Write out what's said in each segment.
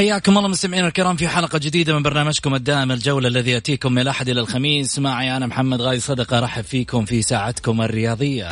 حياكم الله مستمعينا الكرام في حلقة جديدة من برنامجكم الدائم الجولة الذي يأتيكم من الأحد إلى الخميس. معي أنا محمد غاي صدقة أرحب فيكم في ساعتكم الرياضية.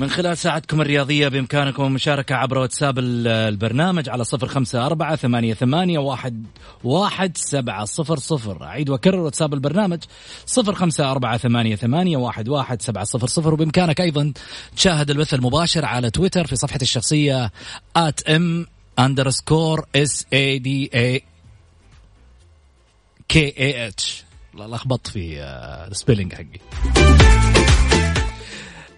من خلال ساعتكم الرياضية بإمكانكم المشاركة عبر واتساب البرنامج على صفر خمسة أربعة ثمانية, ثمانية واحد, واحد سبعة صفر صفر. أعيد وأكرر واتساب البرنامج صفر خمسة أربعة ثمانية, ثمانية واحد, واحد سبعة صفر صفر. وبإمكانك أيضا تشاهد البث المباشر على تويتر في صفحة الشخصية at m underscore s a d a k a h. لخبطت في ال spelling حقي.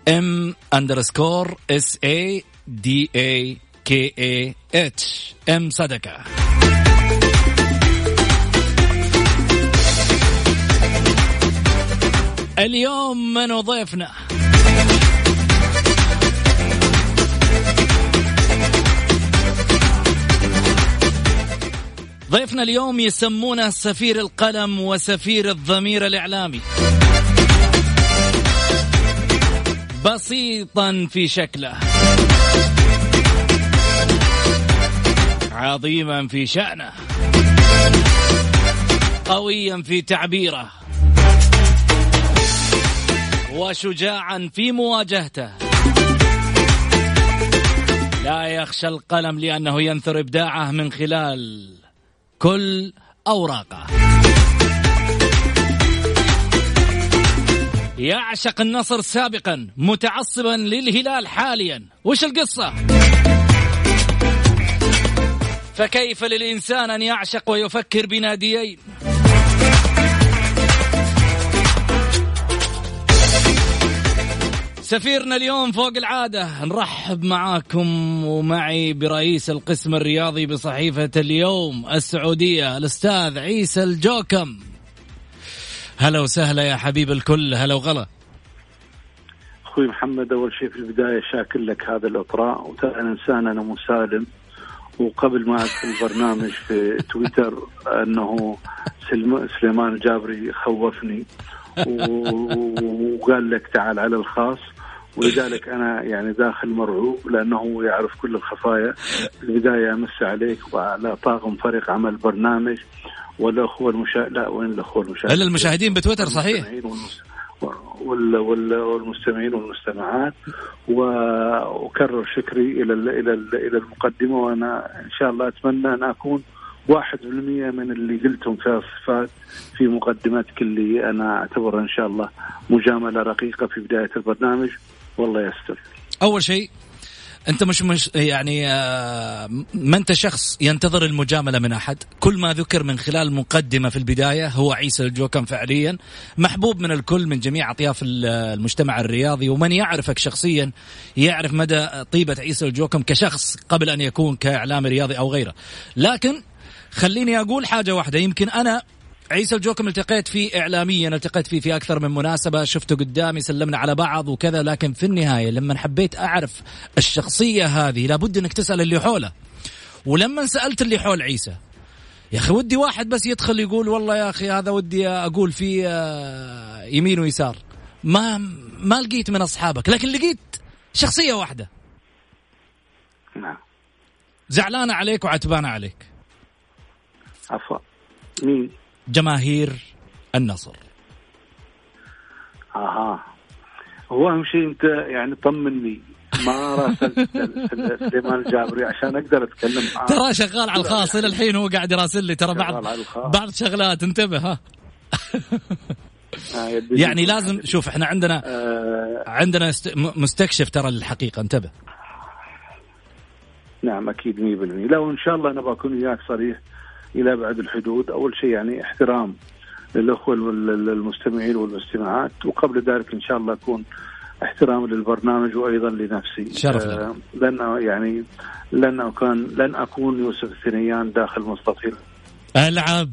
m underscore s a d a k a h m صدقه اليوم من ضيفنا. ضيفنا اليوم يسمونه سفير القلم وسفير الضمير الإعلامي. بسيطا في شكله. عظيما في شأنه. قويا في تعبيره. وشجاعا في مواجهته. لا يخشى القلم لأنه ينثر إبداعه من خلال كل أوراقه. يعشق النصر سابقا متعصبا للهلال حاليا. وش القصة؟ فكيف للإنسان أن يعشق ويفكر بناديين؟ سفيرنا اليوم فوق العادة نرحب معاكم ومعي برئيس القسم الرياضي بصحيفة اليوم السعودية الأستاذ عيسى الجوكم. هلا وسهلا يا حبيب الكل هلا وغلا. أخوي محمد أول شيء في البداية شاكر لك هذا الإطراء وترى إنسان أنا مسالم. وقبل ما أدخل البرنامج في تويتر أنه سليمان الجابري خوفني. وقال لك تعال على الخاص. ولذلك أنا يعني داخل مرعوب لأنه يعرف كل الخفايا. في البداية أمس عليك وعلى طاقم فريق عمل برنامج. والاخوه المشا... لا وين الاخوه المشاهدين؟ إلا المشاهدين بتويتر صحيح. وال... وال... والمستمعين والمستمعات. واكرر شكري إلى ال... إلى ال... إلى المقدمة وأنا إن شاء الله أتمنى أن أكون واحد بالمية من اللي قلتم فيها الصفات في مقدمتك اللي أنا أعتبرها إن شاء الله مجاملة رقيقة في بداية البرنامج. والله يستر. أول شيء انت مش مش يعني آه، ما انت شخص ينتظر المجاملة من أحد. كل ما ذكر من خلال مقدمة في البداية هو عيسى الجوكم فعليا. محبوب من الكل من جميع أطياف المجتمع الرياضي. ومن يعرفك شخصيا يعرف مدى طيبة عيسى الجوكم كشخص قبل أن يكون كاعلامي رياضي أو غيره. لكن خليني أقول حاجة واحدة. يمكن أنا عيسى الجوكم التقيت فيه اعلاميا التقيت فيه في أكثر من مناسبة شفته قدامي سلمنا على بعض وكذا لكن في النهاية لما حبيت أعرف الشخصية هذه لابد إنك تسأل اللي حوله. ولما سألت اللي حول عيسى يا أخي ودي واحد بس يدخل يقول والله يا أخي هذا ودي أقول فيه آه، يمين ويسار. ما ما لقيت من أصحابك لكن لقيت شخصية واحدة. نعم. زعلانه عليك وعتبانه عليك. عفوا. مين؟ جماهير النصر. آها. هو أهم شيء أنت يعني طمني. ما راسلت سليمان الجابري عشان أقدر أتكلم معاه. ترى شغال على الخاص إلى الحين هو قاعد يراسل لي. ترى بعض بعض شغلات. انتبه ها. آه، يعني لازم شوف إحنا عندنا آه. عندنا مستكشف ترى الحقيقة انتبه. نعم أكيد 100% لو ان شاء الله أنا بكون وياك صريح. إلى ابعد الحدود. أول شيء يعني احترام للأخوة المستمعين والمستمعات وقبل ذلك إن شاء الله أكون احترام للبرنامج وأيضا لنفسي. شرف آه لأن يعني لن كان لن أكون يوسف الثنيان داخل مستطيل. ألعب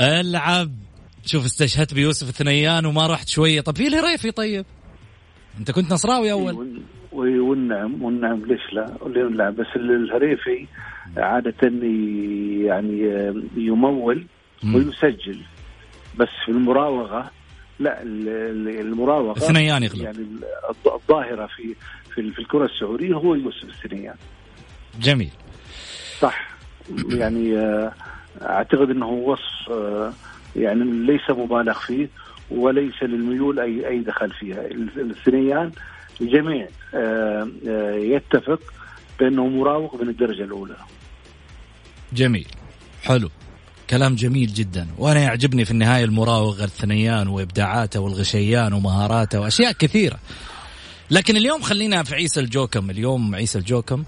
ألعب. شوف استشهدت بيوسف الثنيان وما رحت شوية. طب في الهريفي طيب؟ أنت كنت نصراوي أول. والنعم والنعم ليش لا؟ لا بس الهريفي عادة يعني يمول ويسجل. بس في المراوغة لا المراوغة الثنيان يغلب. يعني الظاهرة في في, في الكرة السعودية هو يوسف الثنيان. جميل. صح. يعني آه، أعتقد إنه وصف آه، يعني ليس مبالغ فيه وليس للميول اي أي دخل فيها. الثنيان الجميع آه، يتفق بأنه مراوغ من الدرجة الأولى. جميل. حلو. كلام جميل جدا. وأنا يعجبني في النهاية المراوغ الثنيان وإبداعاته والغشيان ومهاراته وأشياء كثيرة. لكن اليوم خلينا في عيسى الجوكم. اليوم عيسى الجوكم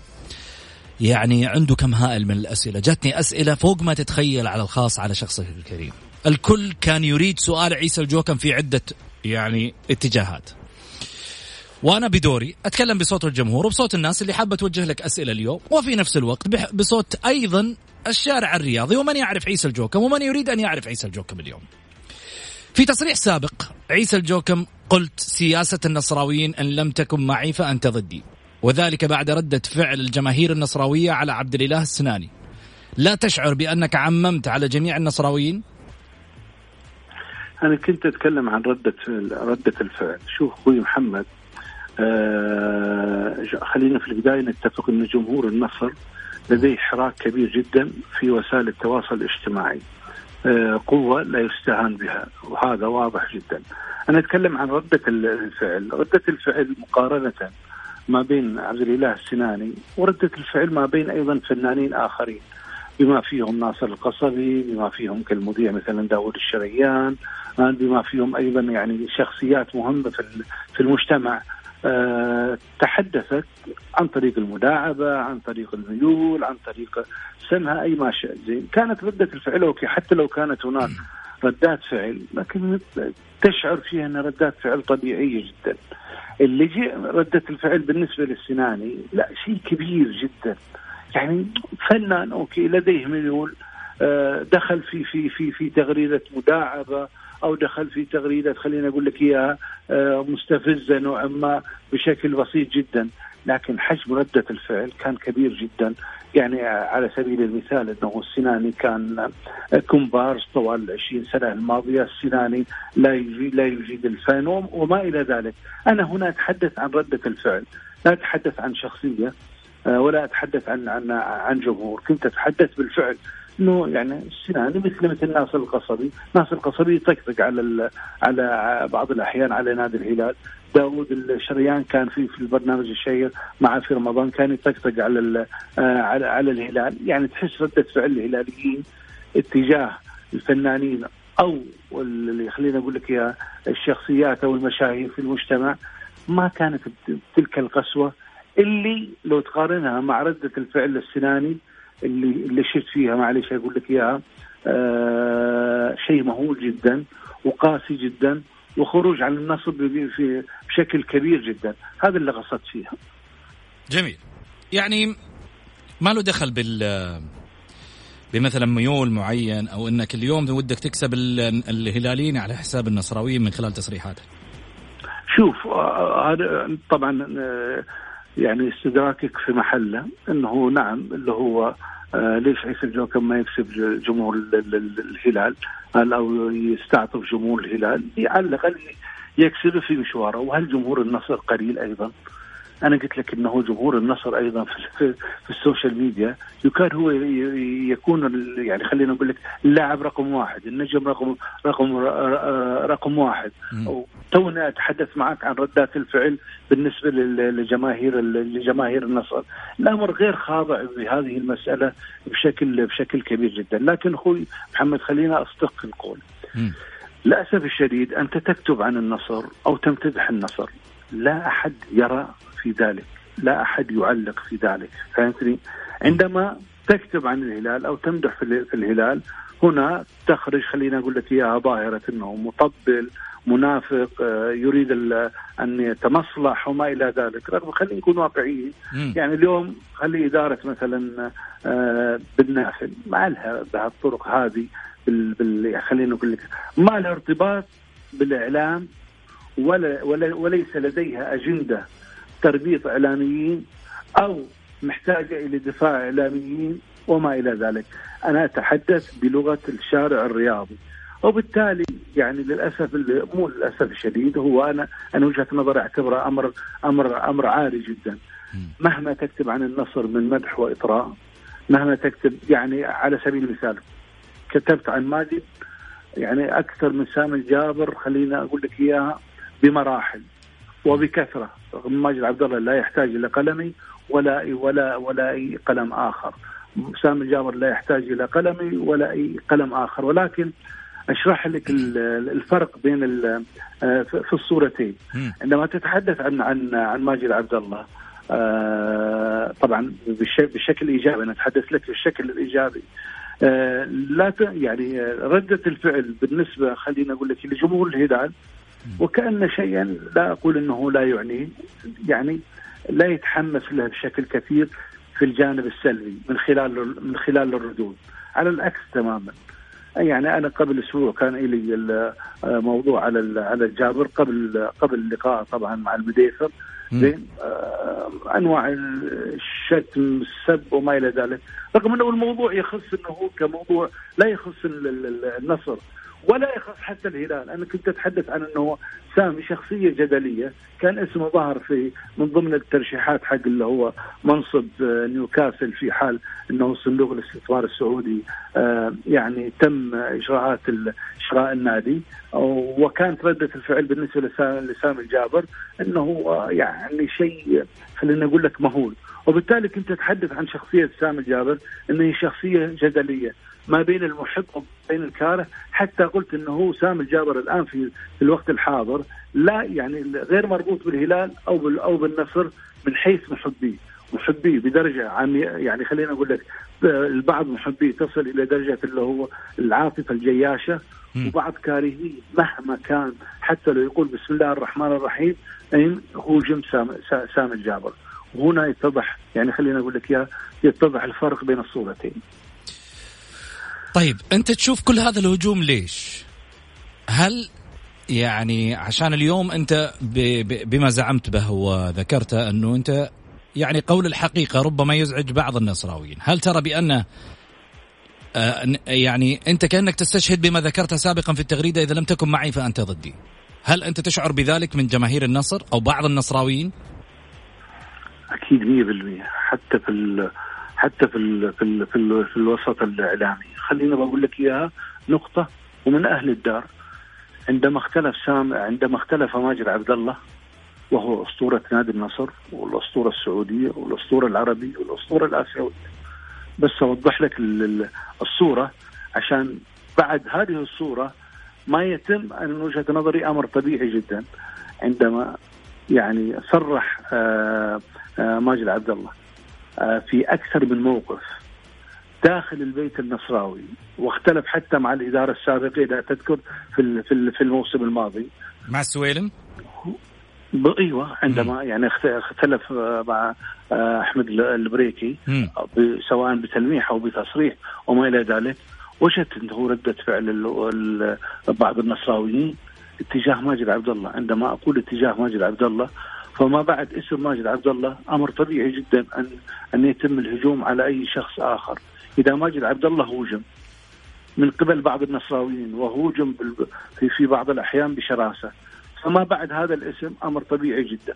يعني عنده كم هائل من الأسئلة. جاتني أسئلة فوق ما تتخيل على الخاص على شخصه الكريم. الكل كان يريد سؤال عيسى الجوكم في عدة يعني اتجاهات. وأنا بدوري أتكلم بصوت الجمهور وبصوت الناس اللي حابة توجه لك أسئلة اليوم وفي نفس الوقت بصوت أيضا الشارع الرياضي ومن يعرف عيسى الجوكم ومن يريد أن يعرف عيسى الجوكم اليوم. في تصريح سابق عيسى الجوكم قلت سياسة النصراويين إن لم تكن معي فأنت ضدي. وذلك بعد ردة فعل الجماهير النصراوية على عبد الإله السناني لا تشعر بأنك عممت على جميع النصراويين؟ أنا كنت أتكلم عن ردة ردة الفعل شوف أخوي محمد خلينا في البداية نتفق أن جمهور النصر لديه حراك كبير جدا في وسائل التواصل الاجتماعي. آه قوة لا يستهان بها وهذا واضح جدا. أنا أتكلم عن ردة الفعل. ردة الفعل مقارنة ما بين عبد الإله السناني وردة الفعل ما بين أيضا فنانين آخرين بما فيهم ناصر القصبي بما فيهم كالمذيع مثلا داود الشريان بما فيهم أيضا يعني شخصيات مهمة في المجتمع. تحدثت عن طريق المداعبة، عن طريق الميول، عن طريق سمها أي ما شئت زين، كانت ردة الفعل okay حتى لو كانت هناك ردات فعل لكن تشعر فيها أن ردات فعل طبيعية جدا. اللي ردة الفعل بالنسبة للسناني لا شيء كبير جدا. يعني فنان okay لديه ميول آه، دخل في في في في تغريدة مداعبة أو دخل في تغريدة خلينا أقول لك إياها آه، مستفزة نوعا ما بشكل بسيط جدا. لكن حجم ردة الفعل كان كبير جدا. يعني على سبيل المثال إنه السناني كان كومبارس طوال العشرين سنة الماضية السناني لا يجيد لا يجيد الفن وما إلى ذلك. أنا هنا أتحدث عن ردة الفعل لا أتحدث عن شخصية آه، ولا أتحدث عن عن عن جمهور. كنت أتحدث بالفعل. انه يعني السناني مثل مثل ناصر القصبي، ناصر القصبي يطقطق على على بعض الأحيان على نادي الهلال، داود الشريان كان في في البرنامج الشهير مع في رمضان كان يطقطق على آه، على على الهلال، يعني تحس ردة فعل الهلاليين اتجاه الفنانين أو اللي خلينا أقول لك يا الشخصيات أو المشاهير في المجتمع ما كانت تلك القسوة. اللي لو تقارنها مع ردة الفعل السناني اللي اللي شفت فيها معلش أقول لك إياها آه شيء مهول جدا وقاسي جدا وخروج عن النصب في بشكل كبير جدا. هذا اللي قصدت فيها. جميل. يعني ما له دخل بال بمثلا ميول معين أو إنك اليوم ودك تكسب الهلاليين على حساب النصراويين من خلال تصريحاتك؟ شوف آه، هذا طبعا آه، يعني استدراكك في محله انه نعم اللي هو آه ليش عيسى الجوكم ما يكسب جمهور الهلال أو يستعطف جمهور الهلال الأقل يكسبه في مشواره وهل جمهور النصر قليل أيضا؟ أنا قلت لك إنه جمهور النصر أيضا في, في, في ال social media. يكاد هو يكون يعني خلينا نقول لك اللاعب رقم واحد النجم رقم رقم رقم واحد. تونا أتحدث معك عن ردات الفعل بالنسبة لجماهير لجماهير النصر. الأمر غير خاضع بهذه المسألة بشكل بشكل كبير جدا. لكن أخوي محمد خلينا أصدق القول. للأسف الشديد أنت تكتب عن النصر أو تمتدح النصر. لا أحد يرى في ذلك. لا أحد يعلق في ذلك فهمتني؟ عندما تكتب عن الهلال أو تمدح في الهلال هنا تخرج خلينا أقول لك إياها ظاهرة إنه مطبل منافق آه، يريد أن يتمصلح وما إلى ذلك رغم خلينا نكون واقعيين. يعني اليوم خلي إدارة مثلا آه، بالنافل ما لها بهالطرق هذه بال, بال... خلينا نقول لك ما لها ارتباط بالإعلام ولا, ولا وليس لديها أجندة تربيط إعلاميين أو محتاجة إلى دفاع إعلاميين وما إلى ذلك. أنا أتحدث بلغة الشارع الرياضي. وبالتالي يعني للأسف مو للأسف الشديد هو أنا أنا وجهة نظري أعتبره أمر أمر أمر عالي جدا. مهما تكتب عن النصر من مدح وإطراء مهما تكتب يعني على سبيل المثال كتبت عن ماجد يعني أكثر من سامي الجابر خلينا أقول لك إياها بمراحل. وبكثرة ماجد عبد الله لا يحتاج إلى قلمي ولا ولا ولا أي قلم آخر. سامي الجابر لا يحتاج إلى قلمي ولا أي قلم آخر. ولكن أشرح لك الفرق بين آه، في الصورتين. عندما تتحدث عن عن عن ماجد عبد الله آه، طبعا بشكل ايجابي أنا أتحدث لك بالشكل الإيجابي. آه، لا يعني ردة الفعل بالنسبة خلينا أقول لك لجمهور الهلال وكأن شيئا لا أقول إنه لا يعنيه يعني لا يتحمس له بشكل كثير في الجانب السلبي من خلال من خلال الردود. على العكس تماما. يعني أنا قبل أسبوع كان لي موضوع على على الجابر قبل قبل اللقاء طبعا مع المديفر. زين؟ آه أنواع الشتم السب وما إلى ذلك. رغم إنه الموضوع يخص إنه كموضوع لا يخص النصر. ولا يخص حتى الهلال. أنا كنت أتحدث عن أنه سامي شخصية جدلية. كان اسمه ظهر في من ضمن الترشيحات حق اللي هو منصب آه، نيوكاسل في حال أنه صندوق الاستثمار السعودي آه، يعني تم إجراءات شراء النادي. وكانت ردة الفعل بالنسبة لسامي الجابر أنه يعني شيء خلينا نقول لك مهول. وبالتالي كنت أتحدث عن شخصية سامي الجابر أنه هي شخصية جدلية. ما بين المحب وبين الكاره. حتى قلت إنه هو سام الجابر الآن في الوقت الحاضر. لا يعني غير مربوط بالهلال أو بال أو بالنصر من حيث محبيه محبيه بدرجة عام يعني خلينا أقول لك البعض محبيه تصل إلى درجة اللي هو العاطفة الجياشة. وبعض كارهيه مهما كان حتى لو يقول بسم الله الرحمن الرحيم هو جم سام, سام الجابر. وهنا يتضح يعني خلينا أقول لك يا يتضح الفرق بين الصورتين. طيب أنت تشوف كل هذا الهجوم ليش؟ هل يعني عشان اليوم أنت بما زعمت به وذكرته أنه أنت يعني قول الحقيقة ربما يزعج بعض النصراويين، هل ترى بانه آه، يعني أنت كأنك تستشهد بما ذكرته سابقا في التغريدة إذا لم تكن معي فأنت ضدي. هل أنت تشعر بذلك من جماهير النصر أو بعض النصراويين؟ أكيد 100% حتى في حتى في ال في ال في, ال في الوسط الإعلامي. خلينا بقول لك إياها نقطة ومن أهل الدار. عندما اختلف سام عندما اختلف ماجد عبد الله وهو أسطورة نادي النصر والأسطورة السعودية والأسطورة العربي والأسطورة الآسيوية. بس أوضح لك الصورة عشان بعد هذه الصورة ما يتم أنا من وجهة نظري أمر طبيعي جدا عندما يعني صرح آه، آه، ماجد عبد الله. في أكثر من موقف. داخل البيت النصراوي واختلف حتى مع الإدارة السابقة إذا تذكر في في الموسم الماضي. مع السويلم إيوه عندما يعني اختلف مع آه، أحمد البريكي سواء بتلميح أو بتصريح وما إلى ذلك وجدت انه ردة فعل بعض النصراويين اتجاه ماجد عبد الله. عندما أقول اتجاه ماجد عبد الله فما بعد اسم ماجد عبد الله أمر طبيعي جدا ان أن يتم الهجوم على أي شخص آخر. إذا ماجد عبد الله هوجم من قبل بعض النصراويين وهوجم في في بعض الأحيان بشراسة فما بعد هذا الاسم أمر طبيعي جدا.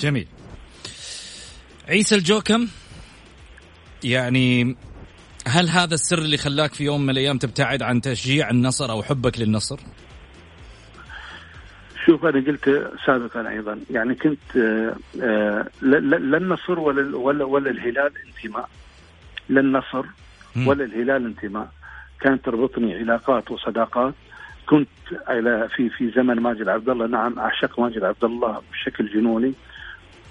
جميل. عيسى الجوكم يعني هل هذا السر اللي خلاك في يوم من الأيام تبتعد عن تشجيع النصر أو حبك للنصر؟ شوف أنا قلت سابقا أيضا يعني كنت آه، آه، لا النصر ولا ولا ولا الهلال انتماء. لا النصر ولا الهلال انتماء. كانت تربطني علاقات وصداقات. كنت في في زمن ماجد عبد الله نعم أعشق ماجد عبد الله بشكل جنوني.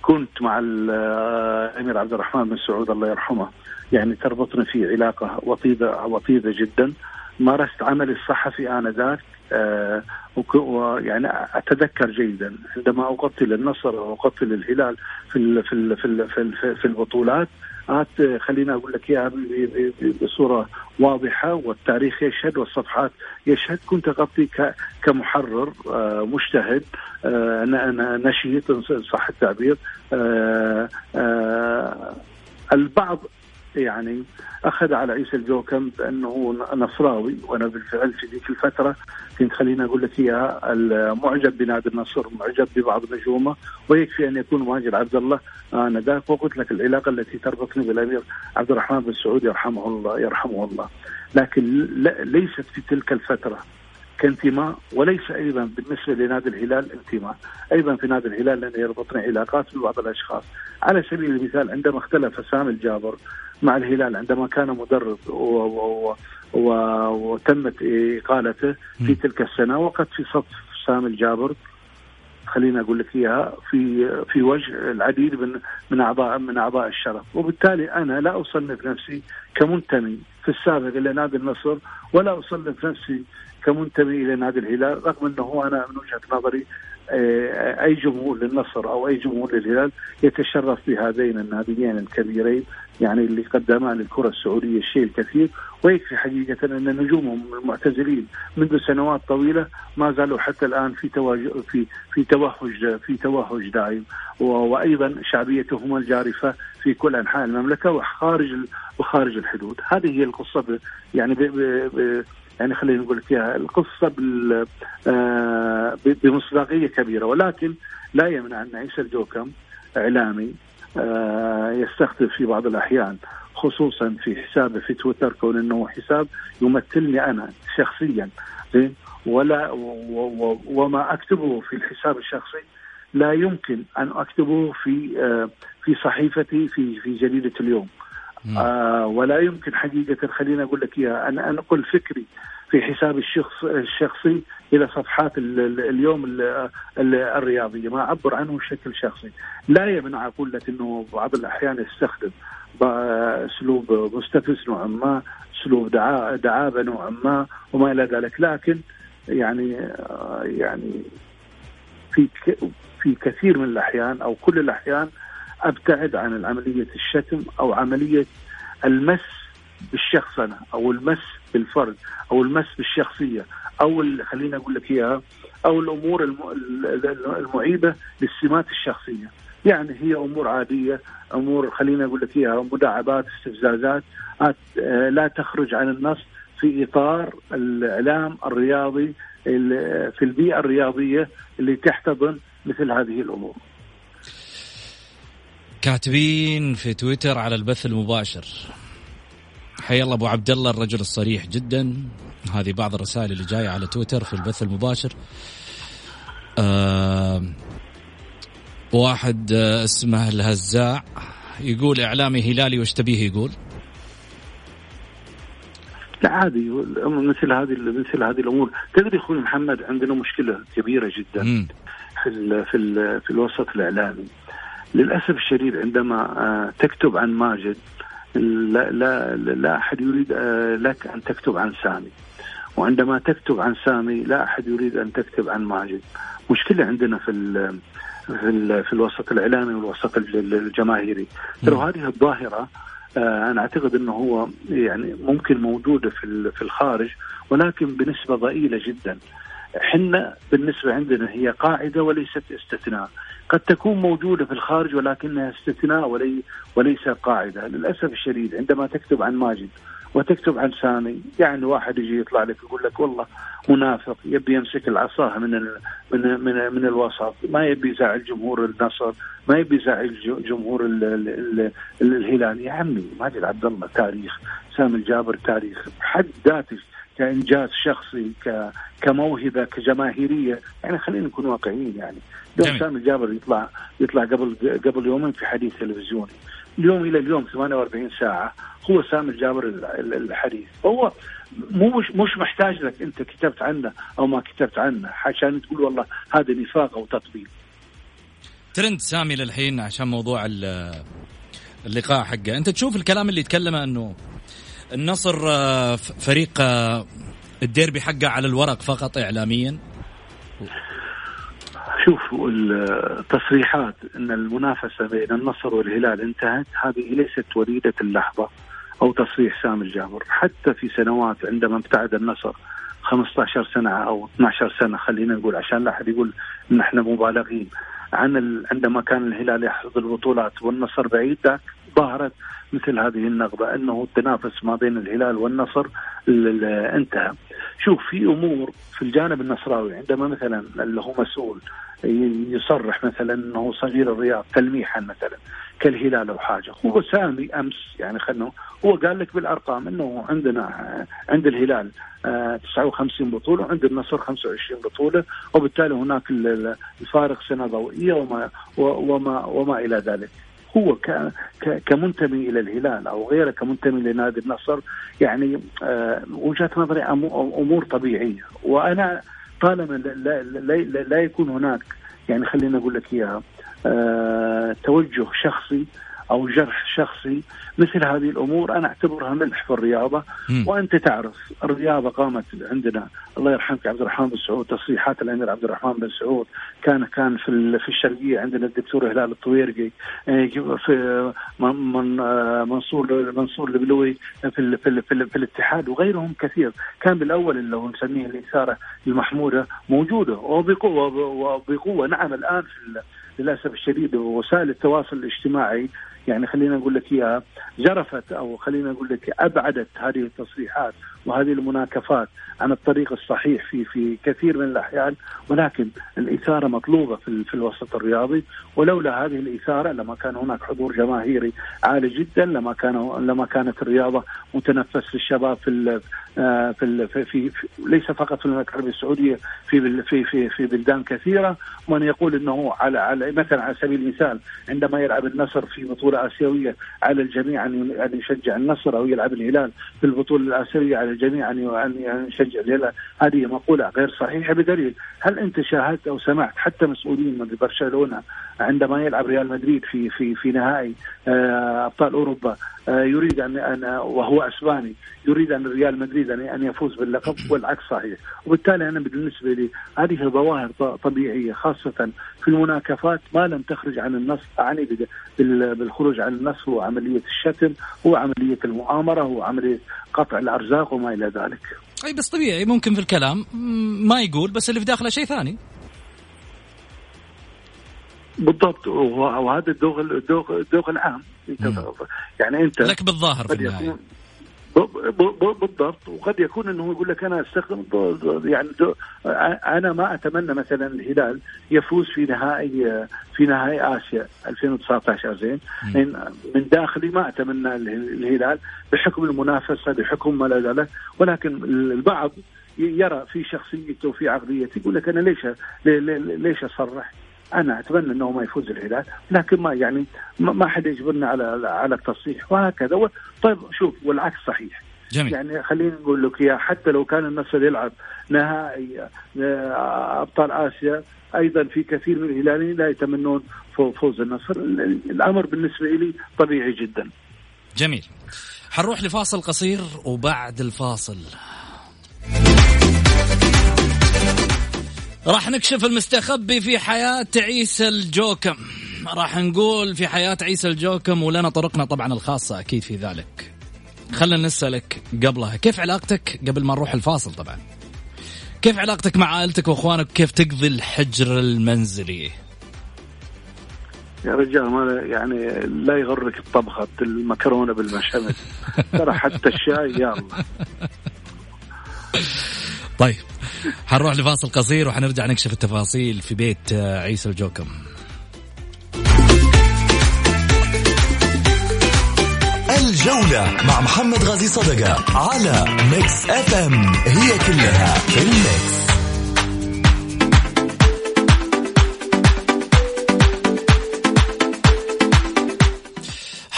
كنت مع الامير عبد الرحمن بن سعود الله يرحمه. يعني تربطنا في علاقة وطيده وطيدة جدا. مارست عملي الصحفي آنذاك. آه ويعني أتذكر جيدا عندما أقتل النصر وأقتل الهلال في ال في ال في ال في, ال في البطولات آت خلينا أقول لك إياها بصورة واضحة والتاريخ يشهد والصفحات يشهد. كنت أغطي كمحرر آه مجتهد آه نشيط صح التعبير آه آه البعض يعني أخذ على عيسى الجوكم بأنه نصراوي وأنا بالفعل في ذيك الفترة كنت خليني أقول لك إياها معجب بنادي النصر معجب ببعض نجومه ويكفي أن يكون ماجد عبد الله أنا ذاك وقلت لك العلاقة التي تربطني بالأمير عبد الرحمن بن سعود يرحمه الله يرحمه الله. لكن ليست في تلك الفترة كانتماء وليس أيضا بالنسبة لنادي الهلال انتماء، أيضا في نادي الهلال لأن يربطني علاقات ببعض الأشخاص، على سبيل المثال عندما اختلف سامي الجابر مع الهلال عندما كان مدرب و و و وتمت إقالته في تلك السنة وقد في صف سامي الجابر خلينا أقول لك إياها في في وجه العديد من من اعضاء من أعضاء الشرف. وبالتالي أنا لا أصنف نفسي كمنتمي. في السابق إلى نادي النصر ولا أصنف نفسي كمنتمي إلى نادي الهلال رغم أنه أنا من وجهة نظري آه، أي جمهور للنصر أو أي جمهور للهلال يتشرف بهذين الناديين الكبيرين يعني اللي قدما للكرة السعودية الشيء الكثير. ويكفي حقيقة أن نجومهم المعتزلين منذ سنوات طويلة ما زالوا حتى الآن في تواجد في في توهج في توهج دائم. وأيضا شعبيتهم الجارفة في كل أنحاء المملكة وخارج وخارج الحدود. هذه هي القصة يعني ب ب يعني خلينا نقول لك القصة آه، بمصداقية كبيرة ولكن لا يمنع أن عيسى الجوكم إعلامي آه، يستخدم في بعض الأحيان خصوصا في حسابه في تويتر كون إنه حساب يمثلني أنا شخصيا زين؟ ولا وما أكتبه في الحساب الشخصي لا يمكن أن أكتبه في آه، في صحيفتي في في جريدة اليوم. آه ولا يمكن حقيقة خليني أقول لك إياها. أنا أنقل فكري في حساب الشخص الشخصي إلى صفحات اليوم الرياضية. ما أعبر عنه بشكل شخصي. لا يمنع أقول لك أنه بعض الأحيان يستخدم أسلوب مستفز نوعا ما أسلوب دعابة نوعا ما وما إلى ذلك. لكن يعني يعني في في كثير من الأحيان أو كل الأحيان أبتعد عن عملية الشتم أو عملية المس بالشخص أنا أو المس بالفرد أو المس بالشخصية أو خليني أقول لك إياها أو الأمور المعيبة للسمات الشخصية يعني هي أمور عادية أمور خليني أقول لك إياها مداعبات استفزازات لا تخرج عن النص في إطار الإعلام الرياضي في البيئة الرياضية اللي تحتضن مثل هذه الأمور. كاتبين في تويتر على البث المباشر. حيا الله أبو عبد الله الرجل الصريح جدا. هذه بعض الرسائل اللي جاية على تويتر في البث المباشر. آه واحد اسمه الهزاع. يقول إعلامي هلالي وش تبيه يقول؟ لا عادي مثل هذه مثل هذه الأمور. تدري أخوي محمد عندنا مشكلة كبيرة جدا. في ال في ال في الوسط الإعلامي. للأسف الشديد عندما آه، تكتب عن ماجد لا لا لا أحد يريد آه، لك أن تكتب عن سامي. وعندما تكتب عن سامي لا أحد يريد أن تكتب عن ماجد. مشكلة عندنا في ال في, ال في الوسط الإعلامي والوسط الجماهيري. ترى هذه الظاهرة آه، أنا أعتقد إنه هو يعني ممكن موجودة في في الخارج ولكن بنسبة ضئيلة جدا. حنا بالنسبة عندنا هي قاعدة وليست استثناء. قد تكون موجودة في الخارج ولكنها استثناء ولي وليس قاعدة، للأسف الشديد. عندما تكتب عن ماجد وتكتب عن سامي يعني واحد يجي يطلع لك يقول لك والله منافق يبي يمسك العصا من ال من من من الوسط ما يبي يزعل جمهور النصر ما يبي يزعل جمهور ال ال ال الهلال. يا عمي ماجد عبد الله تاريخ سامي الجابر تاريخ بحد ذاته كإنجاز شخصي كموهبة كجماهيرية. يعني خلينا نكون واقعيين يعني. اليوم سامي الجابر يطلع يطلع قبل قبل يومين في حديث تلفزيوني. اليوم إلى اليوم 48 ساعة هو سامي الجابر الحديث. هو مو مش مش محتاج لك أنت كتبت عنه أو ما كتبت عنه عشان تقول والله هذا نفاق أو تطبيل ترند سامي للحين عشان موضوع اللقاء حقه. أنت تشوف الكلام اللي يتكلمه إنه النصر آه، فريق آه، الديربي حقه على الورق فقط اعلاميا؟ شوفوا التصريحات إن المنافسة بين النصر والهلال انتهت هذه ليست وليدة اللحظة أو تصريح سامي الجابر. حتى في سنوات عندما ابتعد النصر 15 سنة أو 12 سنة خلينا نقول عشان لا أحد يقول إن إحنا مبالغين عن ال... عندما كان الهلال يحصد البطولات والنصر بعيد ذاك ظهرت مثل هذه النغبه أنه التنافس ما بين الهلال والنصر انتهى. شوف في أمور في الجانب النصراوي عندما مثلا اللي هو مسؤول يصرح مثلا أنه صغير الرياض تلميحا مثلا كالهلال أو حاجة هو سامي أمس يعني خلنا هو قال لك بالأرقام أنه عندنا عند الهلال 59 آه، بطولة وعند النصر 25 بطولة وبالتالي هناك الفارق سنة ضوئية وما وما وما إلى ذلك هو كمنتمي إلى الهلال أو غيره كمنتمي لنادي النصر. يعني آه، وجهة نظري أمور طبيعية. وأنا طالما لا, لا, لا يكون هناك يعني خلينا أقول لك إياها آه، توجه شخصي أو جرح شخصي مثل هذه الأمور أنا أعتبرها ملح في الرياضة م. وأنت تعرف الرياضة قامت عندنا الله يرحمك عبد الرحمن بن سعود تصريحات الأمير عبد الرحمن بن سعود كان كان في في الشرقية عندنا الدكتور هلال الطويرقي آه، في من آه، منصور منصور البلوي في في, في, في, في الاتحاد وغيرهم كثير كان بالأول اللي هو نسميه الإثارة المحمودة موجودة وبقوه وبقوه نعم الآن في للأسف الشديد وسائل التواصل الاجتماعي يعني خلينا نقول لك إياها جرفت أو خلينا نقول لك أبعدت هذه التصريحات وهذه المناكفات عن الطريق الصحيح في في كثير من الأحيان ولكن الإثارة مطلوبة في, في الوسط الرياضي. ولولا هذه الإثارة لما كان هناك حضور جماهيري عالي جدا لما كان لما كانت الرياضة متنفس للشباب في آه، في, في, في, في ليس فقط في المملكه العربية السعودية في في في في بلدان كثيرة. من يقول إنه على على مثلا على سبيل المثال عندما يلعب النصر في بطولة آسيوية على الجميع أن يشجع النصر أو يلعب الهلال في البطولة الآسيوية على الجميع ان يشجع هذه مقولة غير صحيحة بدليل. هل أنت شاهدت أو سمعت حتى مسؤولين من برشلونة عندما يلعب ريال مدريد في في في نهائي آه، أبطال أوروبا آه، يريد أن أن وهو أسباني يريد أن ريال مدريد أن يفوز باللقب؟ والعكس صحيح. وبالتالي أنا بالنسبة لي هذه ظواهر طبيعية خاصة في المناكفات ما لم تخرج عن النص اعني بالخروج عن النص هو عملية الشتم هو عملية المؤامرة هو عملية قطع الأرزاق وما إلى ذلك. أي بس طبيعي ممكن في الكلام. ما يقول بس اللي في داخله شيء ثاني. بالضبط وهذا الذوق الذوق الذوق العام. أنت يعني أنت لك بالظاهر في النهاية. بالضبط وقد يكون إنه يقول لك أنا استخدم يعني أنا ما أتمنى مثلا الهلال يفوز في نهائي في نهائي آسيا 2019 زين؟ من داخلي ما أتمنى الهلال بحكم المنافسة بحكم ما ذلك ولكن البعض يرى في شخصيته وفي عقليته يقول لك أنا ليش ليش أصرح؟ أنا أتمنى أنه ما يفوز الهلال لكن ما يعني ما حد يجبرنا على على التصحيح وهكذا. طيب شوف والعكس صحيح. جميل. يعني خليني نقول لك يا حتى لو كان النصر يلعب نهائي آه، أبطال آسيا أيضا في كثير من الهلاليين لا يتمنون فوز النصر. الأمر بالنسبة لي طبيعي جدا. جميل. حنروح لفاصل قصير وبعد الفاصل. راح نكشف المستخبي في حياة عيسى الجوكم. راح نقول في حياة عيسى الجوكم ولنا طرقنا طبعا الخاصة أكيد في ذلك. خلنا نسألك قبلها كيف علاقتك قبل ما نروح الفاصل طبعا؟ كيف علاقتك مع عائلتك وإخوانك؟ كيف تقضي الحجر المنزلي؟ يا رجال ما يعني لا يغرك الطبخة المكرونة بالمشمس ترى حتى الشاي يلا طيب حنروح لفاصل قصير وحنرجع نكشف التفاصيل في بيت آه، عيسى الجوكم. الجولة مع محمد غازي صدقة على Mix FM هي كلها في ال mix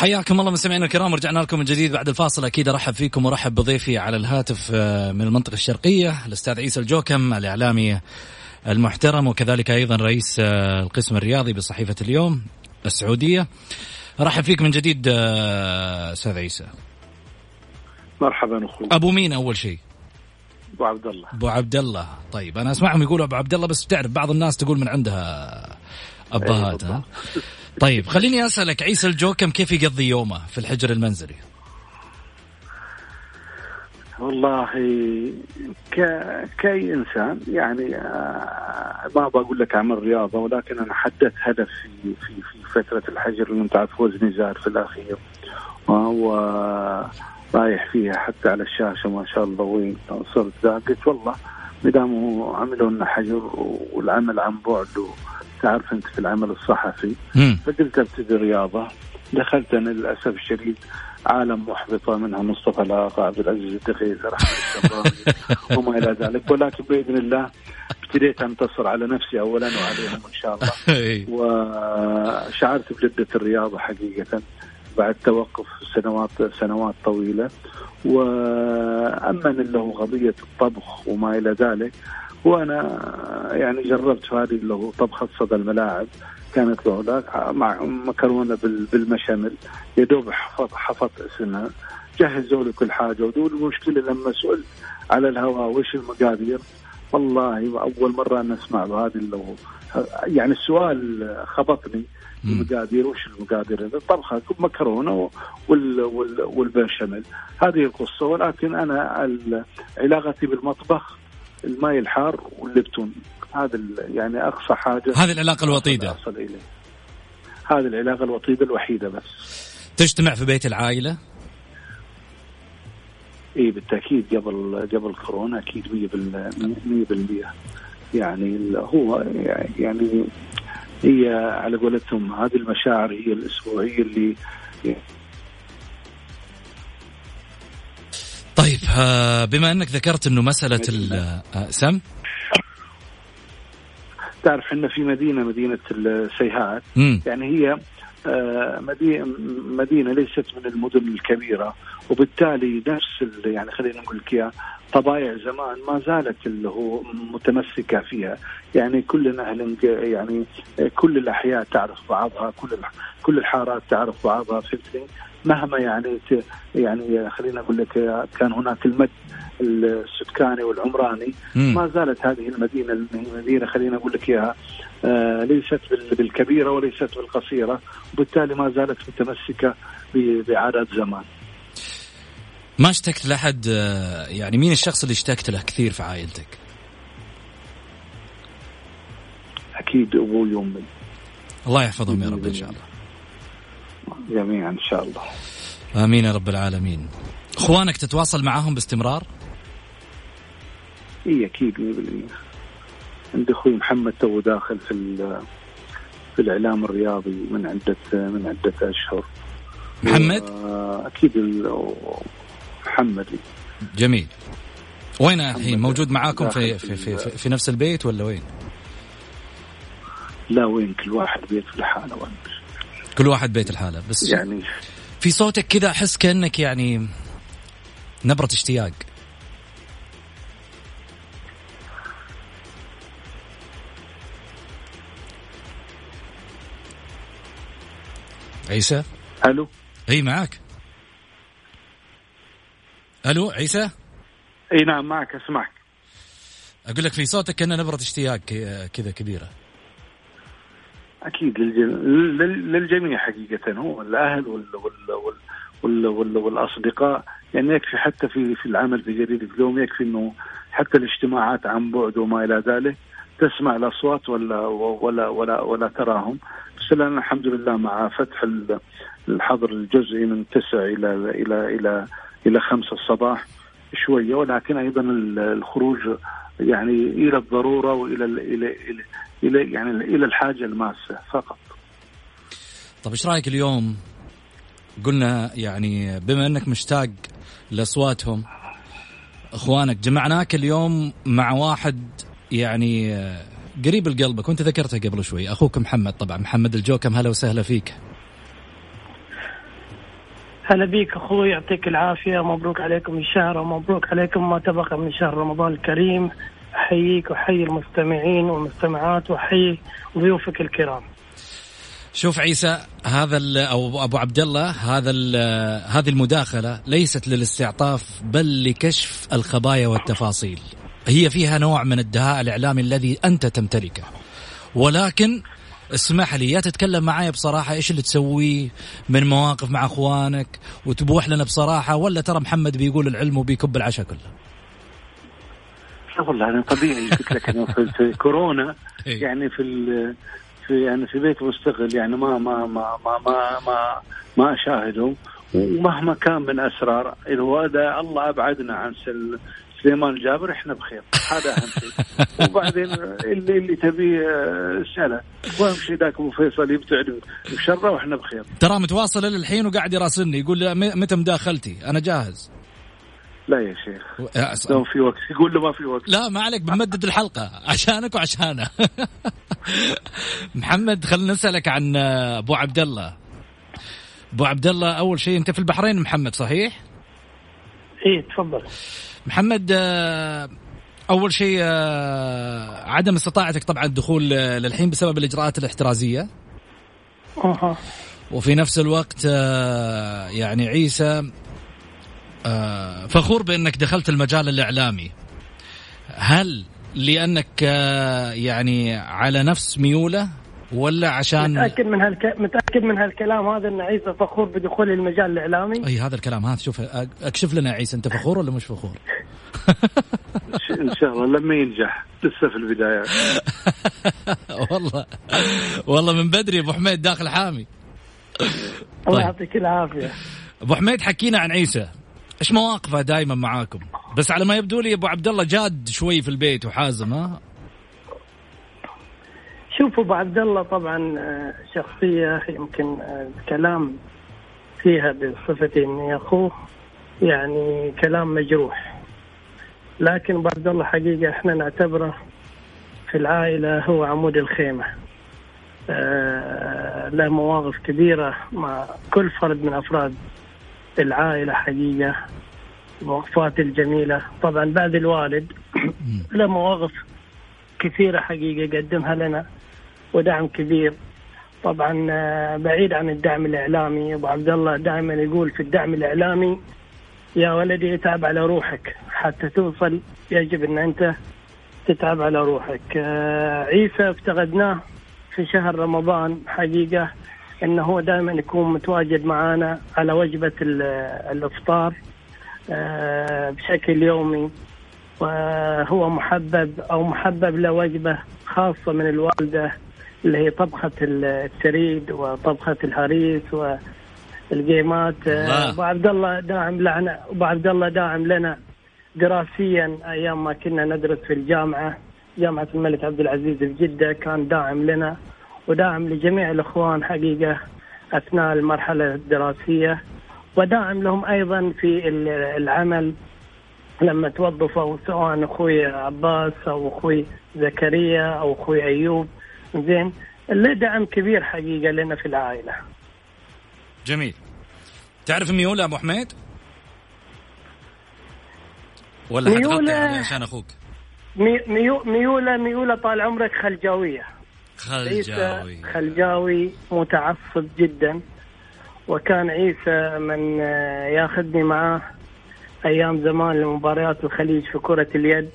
حياكم الله مستمعينا الكرام ورجعنا لكم من جديد بعد الفاصل. أكيد أرحب فيكم وأرحب بضيفي على الهاتف آه، من المنطقة الشرقية الأستاذ عيسى الجوكم الإعلامي المحترم وكذلك أيضا رئيس آه، القسم الرياضي بصحيفة اليوم السعودية. رحب فيك من جديد آه، أستاذ عيسى. مرحبا أخوي. أبو مين أول شيء؟ أبو عبد الله. أبو عبد الله. طيب أنا أسمعهم يقولوا أبو عبد الله بس تعرف بعض الناس تقول من عندها أبهات ها؟ طيب خليني أسألك عيسى الجوكم كيف يقضي يومه في الحجر المنزلي؟ والله ك... كأي إنسان يعني آه، ما بقول لك أعمل رياضة ولكن أنا حددت هدف في في في فترة الحجر اللي أنت عارف وزني زاد في الأخير وهو رايح فيها حتى على الشاشة ما شاء الله وين صرت ذا قلت والله ما دام عملوا لنا حجر والعمل عن بعد تعرف أنت في العمل الصحفي. فقلت أبتدي رياضة. دخلت أنا للأسف الشديد عالم محبطة منها مصطفى العاقة عبد العزيز الدخيل وما إلى ذلك. ولكن بإذن الله ابتديت أنتصر على نفسي أولا وعليهم إن شاء الله. وشعرت بجدة الرياضة حقيقة. بعد توقف سنوات سنوات طويلة. وأما له قضية الطبخ وما إلى ذلك وأنا يعني جربت هذه اللي هو طبخة صدى الملاعب. كانت له ذاك مع مكرونة بالمشامل يا دوب حفظ حفظت اسمها. جهزوا لي كل حاجة. ودول المشكلة لما سئلت على الهواء وش المقادير؟ والله أول مرة أنا أسمع هذه اللي يعني السؤال خبطني. المقادير وش المقادير؟ طبخة مكرونة وال وال والبشاميل. هذه القصة ولكن أنا علاقتي بالمطبخ الماء الحار واللبتون. هذا يعني أقصى حاجة هذه العلاقة الوطيدة. اصل اليه هذه العلاقة الوطيدة الوحيدة بس. تجتمع في بيت العائلة؟ إي بالتأكيد قبل قبل كورونا أكيد 100% 100% يعني هو يعني هي على قولتهم هذه المشاعر هي الاسبوعيه اللي طيب آه، بما أنك ذكرت إنه مسألة آه، سم؟ تعرف إحنا في مدينة مدينة السيهات يعني هي آه، مدينة ليست من المدن الكبيرة. وبالتالي نفس يعني خلينا نقول لك طبايع زمان ما زالت اللي هو متمسكة فيها. يعني كل أهل يعني كل الأحياء تعرف بعضها كل كل الحارات تعرف بعضها فهمتني؟ مهما يعني يعني خلينا أقول لك كان هناك المد السكاني والعمراني. ما زالت هذه المدينة المدينة خلينا أقول لك إياها آه ليست بالكبيرة وليست بالقصيرة وبالتالي ما زالت متمسكة بعادات زمان. ما اشتكت لأحد آه، يعني مين الشخص اللي اشتكت له كثير في عائلتك؟ أكيد أبوي وأمي. الله يحفظهم يا رب إن شاء الله. جميعا إن شاء الله. آمين يا رب العالمين. إخوانك تتواصل معهم باستمرار؟ إي أكيد 100% عندي أخوي محمد تو داخل في في الإعلام الرياضي من عدة من عدة أشهر. محمد؟ أكيد محمد. جميل. وين الحين موجود معاكم في في, في في في نفس البيت ولا وين؟ لا وين؟ كل واحد بيت لحاله كل واحد بيت لحاله بس يعني في صوتك كذا أحس كأنك يعني نبرة اشتياق. عيسى؟ ألو. إي معك ألو عيسى؟ إي نعم معك أسمعك. أقول لك في صوتك كان نبرة اشتياق كذا كبيرة. أكيد للجميع حقيقة هو الأهل وال وال وال وال والأصدقاء. يعني يكفي حتى في في العمل في جريده اليوم يكفي إنه حتى الاجتماعات عن بعد وما إلى ذلك. تسمع الأصوات ولا ولا ولا ولا تراهم. بس الآن الحمد لله مع فتح الحظر الجزئي من 9 إلى إلى إلى إلى 5 الصباح شوية. ولكن أيضا الخروج يعني إلى الضرورة وإلى إلى إلى, يعني إلى الحاجة الماسة فقط. طيب إيش رأيك اليوم؟ قلنا يعني بما أنك مشتاق لأصواتهم إخوانك جمعناك اليوم مع واحد يعني قريب لقلبك وانت ذكرته قبل شوي. أخوك محمد طبعا. محمد الجوكم هلا وسهلا فيك. هلا بيك أخوي. يعطيك العافية. مبروك عليكم الشهر ومبروك عليكم ما تبقى من شهر رمضان الكريم. أحييك وأحيي المستمعين والمستمعات وأحيي ضيوفك الكرام. شوف عيسى هذا أو أبو عبد الله هذا هذه المداخلة ليست للاستعطاف بل لكشف الخبايا والتفاصيل. هي فيها نوع من الدهاء الإعلامي الذي أنت تمتلكه ولكن اسمح لي يا تتكلم معي بصراحة إيش اللي تسويه من مواقف مع أخوانك وتبوح لنا بصراحة ولا ترى محمد بيقول العلم وبيكب العشاء كله والله أنا طبيعي قلت لك إنه في كورونا إيه. يعني في في يعني في بيت مستقل يعني ما ما ما ما ما ما, ما اشاهده ومهما كان من أسرار انه هذا الله أبعدنا عن سليمان الجابر إحنا بخير. هذا أهم شيء. وبعدين اللي اللي تبيه اساله واهم شيء ذاك أبو فيصل يبتعد بشرة وإحنا بخير. ترى متواصل للحين وقاعد يراسلني. يقول متى مداخلتي؟ أنا جاهز. لا يا شيخ. لو في وقت. يقول له ما في وقت. لا ما عليك بنمدد الحلقة. عشانك وعشانه. محمد خلينا نسألك عن أبو عبد الله. أبو عبد الله أول شيء أنت في البحرين محمد صحيح؟ إيه تفضل. محمد آه، أول شيء آه، عدم استطاعتك طبعا الدخول آه، للحين بسبب الإجراءات الاحترازية. أها. وفي نفس الوقت يعني عيسى فخور بأنك دخلت المجال الإعلامي. هل لأنك يعني على نفس ميوله ولا عشان متأكد من هالك... متأكد من هالكلام هذا إن عيسى فخور بدخول المجال الإعلامي؟ أي هذا الكلام. هذا شوف أكشف لنا عيسى أنت فخور ولا مش فخور؟ إن شاء الله لما ينجح. لسه في البدايات. والله. والله من بدري أبو حميد داخل حامي. الله طيب. يعطيك العافية. أبو حميد حكينا عن عيسى. إيش مواقفه دائما معاكم؟ بس على ما يبدو لي أبو عبد الله جاد شوي في البيت وحازم ها؟ شوف أبو عبد الله طبعا آه، شخصية يمكن الكلام آه، فيها بصفتي إني أخوه يعني كلام مجروح. لكن أبو عبد الله حقيقة إحنا نعتبره في العائلة هو عمود الخيمة. آه له مواقف كبيرة مع كل فرد من أفراد العائلة حقيقة مواقفات الجميلة. طبعا بعد الوالد له مواقف كثيرة حقيقة قدمها لنا. ودعم كبير. طبعا آه، بعيد عن الدعم الإعلامي أبو عبد الله دائما يقول في الدعم الإعلامي يا ولدي اتعب على روحك. حتى توصل يجب أن أنت تتعب على روحك. آه، عيسى افتقدناه في شهر رمضان حقيقة إنه هو دائما يكون متواجد معنا على وجبة الإفطار آه، بشكل يومي. وهو محبب أو محبب لوجبة خاصة من الوالدة. اللي هي طبخة الثريد وطبخة الهريس والجيمات آه، أبو عبد الله داعم لنا أبو عبد الله داعم لنا دراسيا أيام ما كنا ندرس في الجامعة جامعة الملك عبد العزيز في جدة كان داعم لنا وداعم لجميع الإخوان حقيقة أثناء المرحلة الدراسية. وداعم لهم أيضا في العمل لما توظفوا سواء أخوي عباس أو أخوي زكريا أو أخوي أيوب. زين. له دعم كبير حقيقة لنا في العائلة. جميل. تعرف ميولة أبو حميد؟ ولا ميولة عشان أخوك؟ ميولة ميولة طال عمرك خلجاوية خلجاوي خلجاوي متعصب جدا. وكان عيسى من آه، ياخذني معاه أيام زمان لمباريات الخليج في كرة اليد.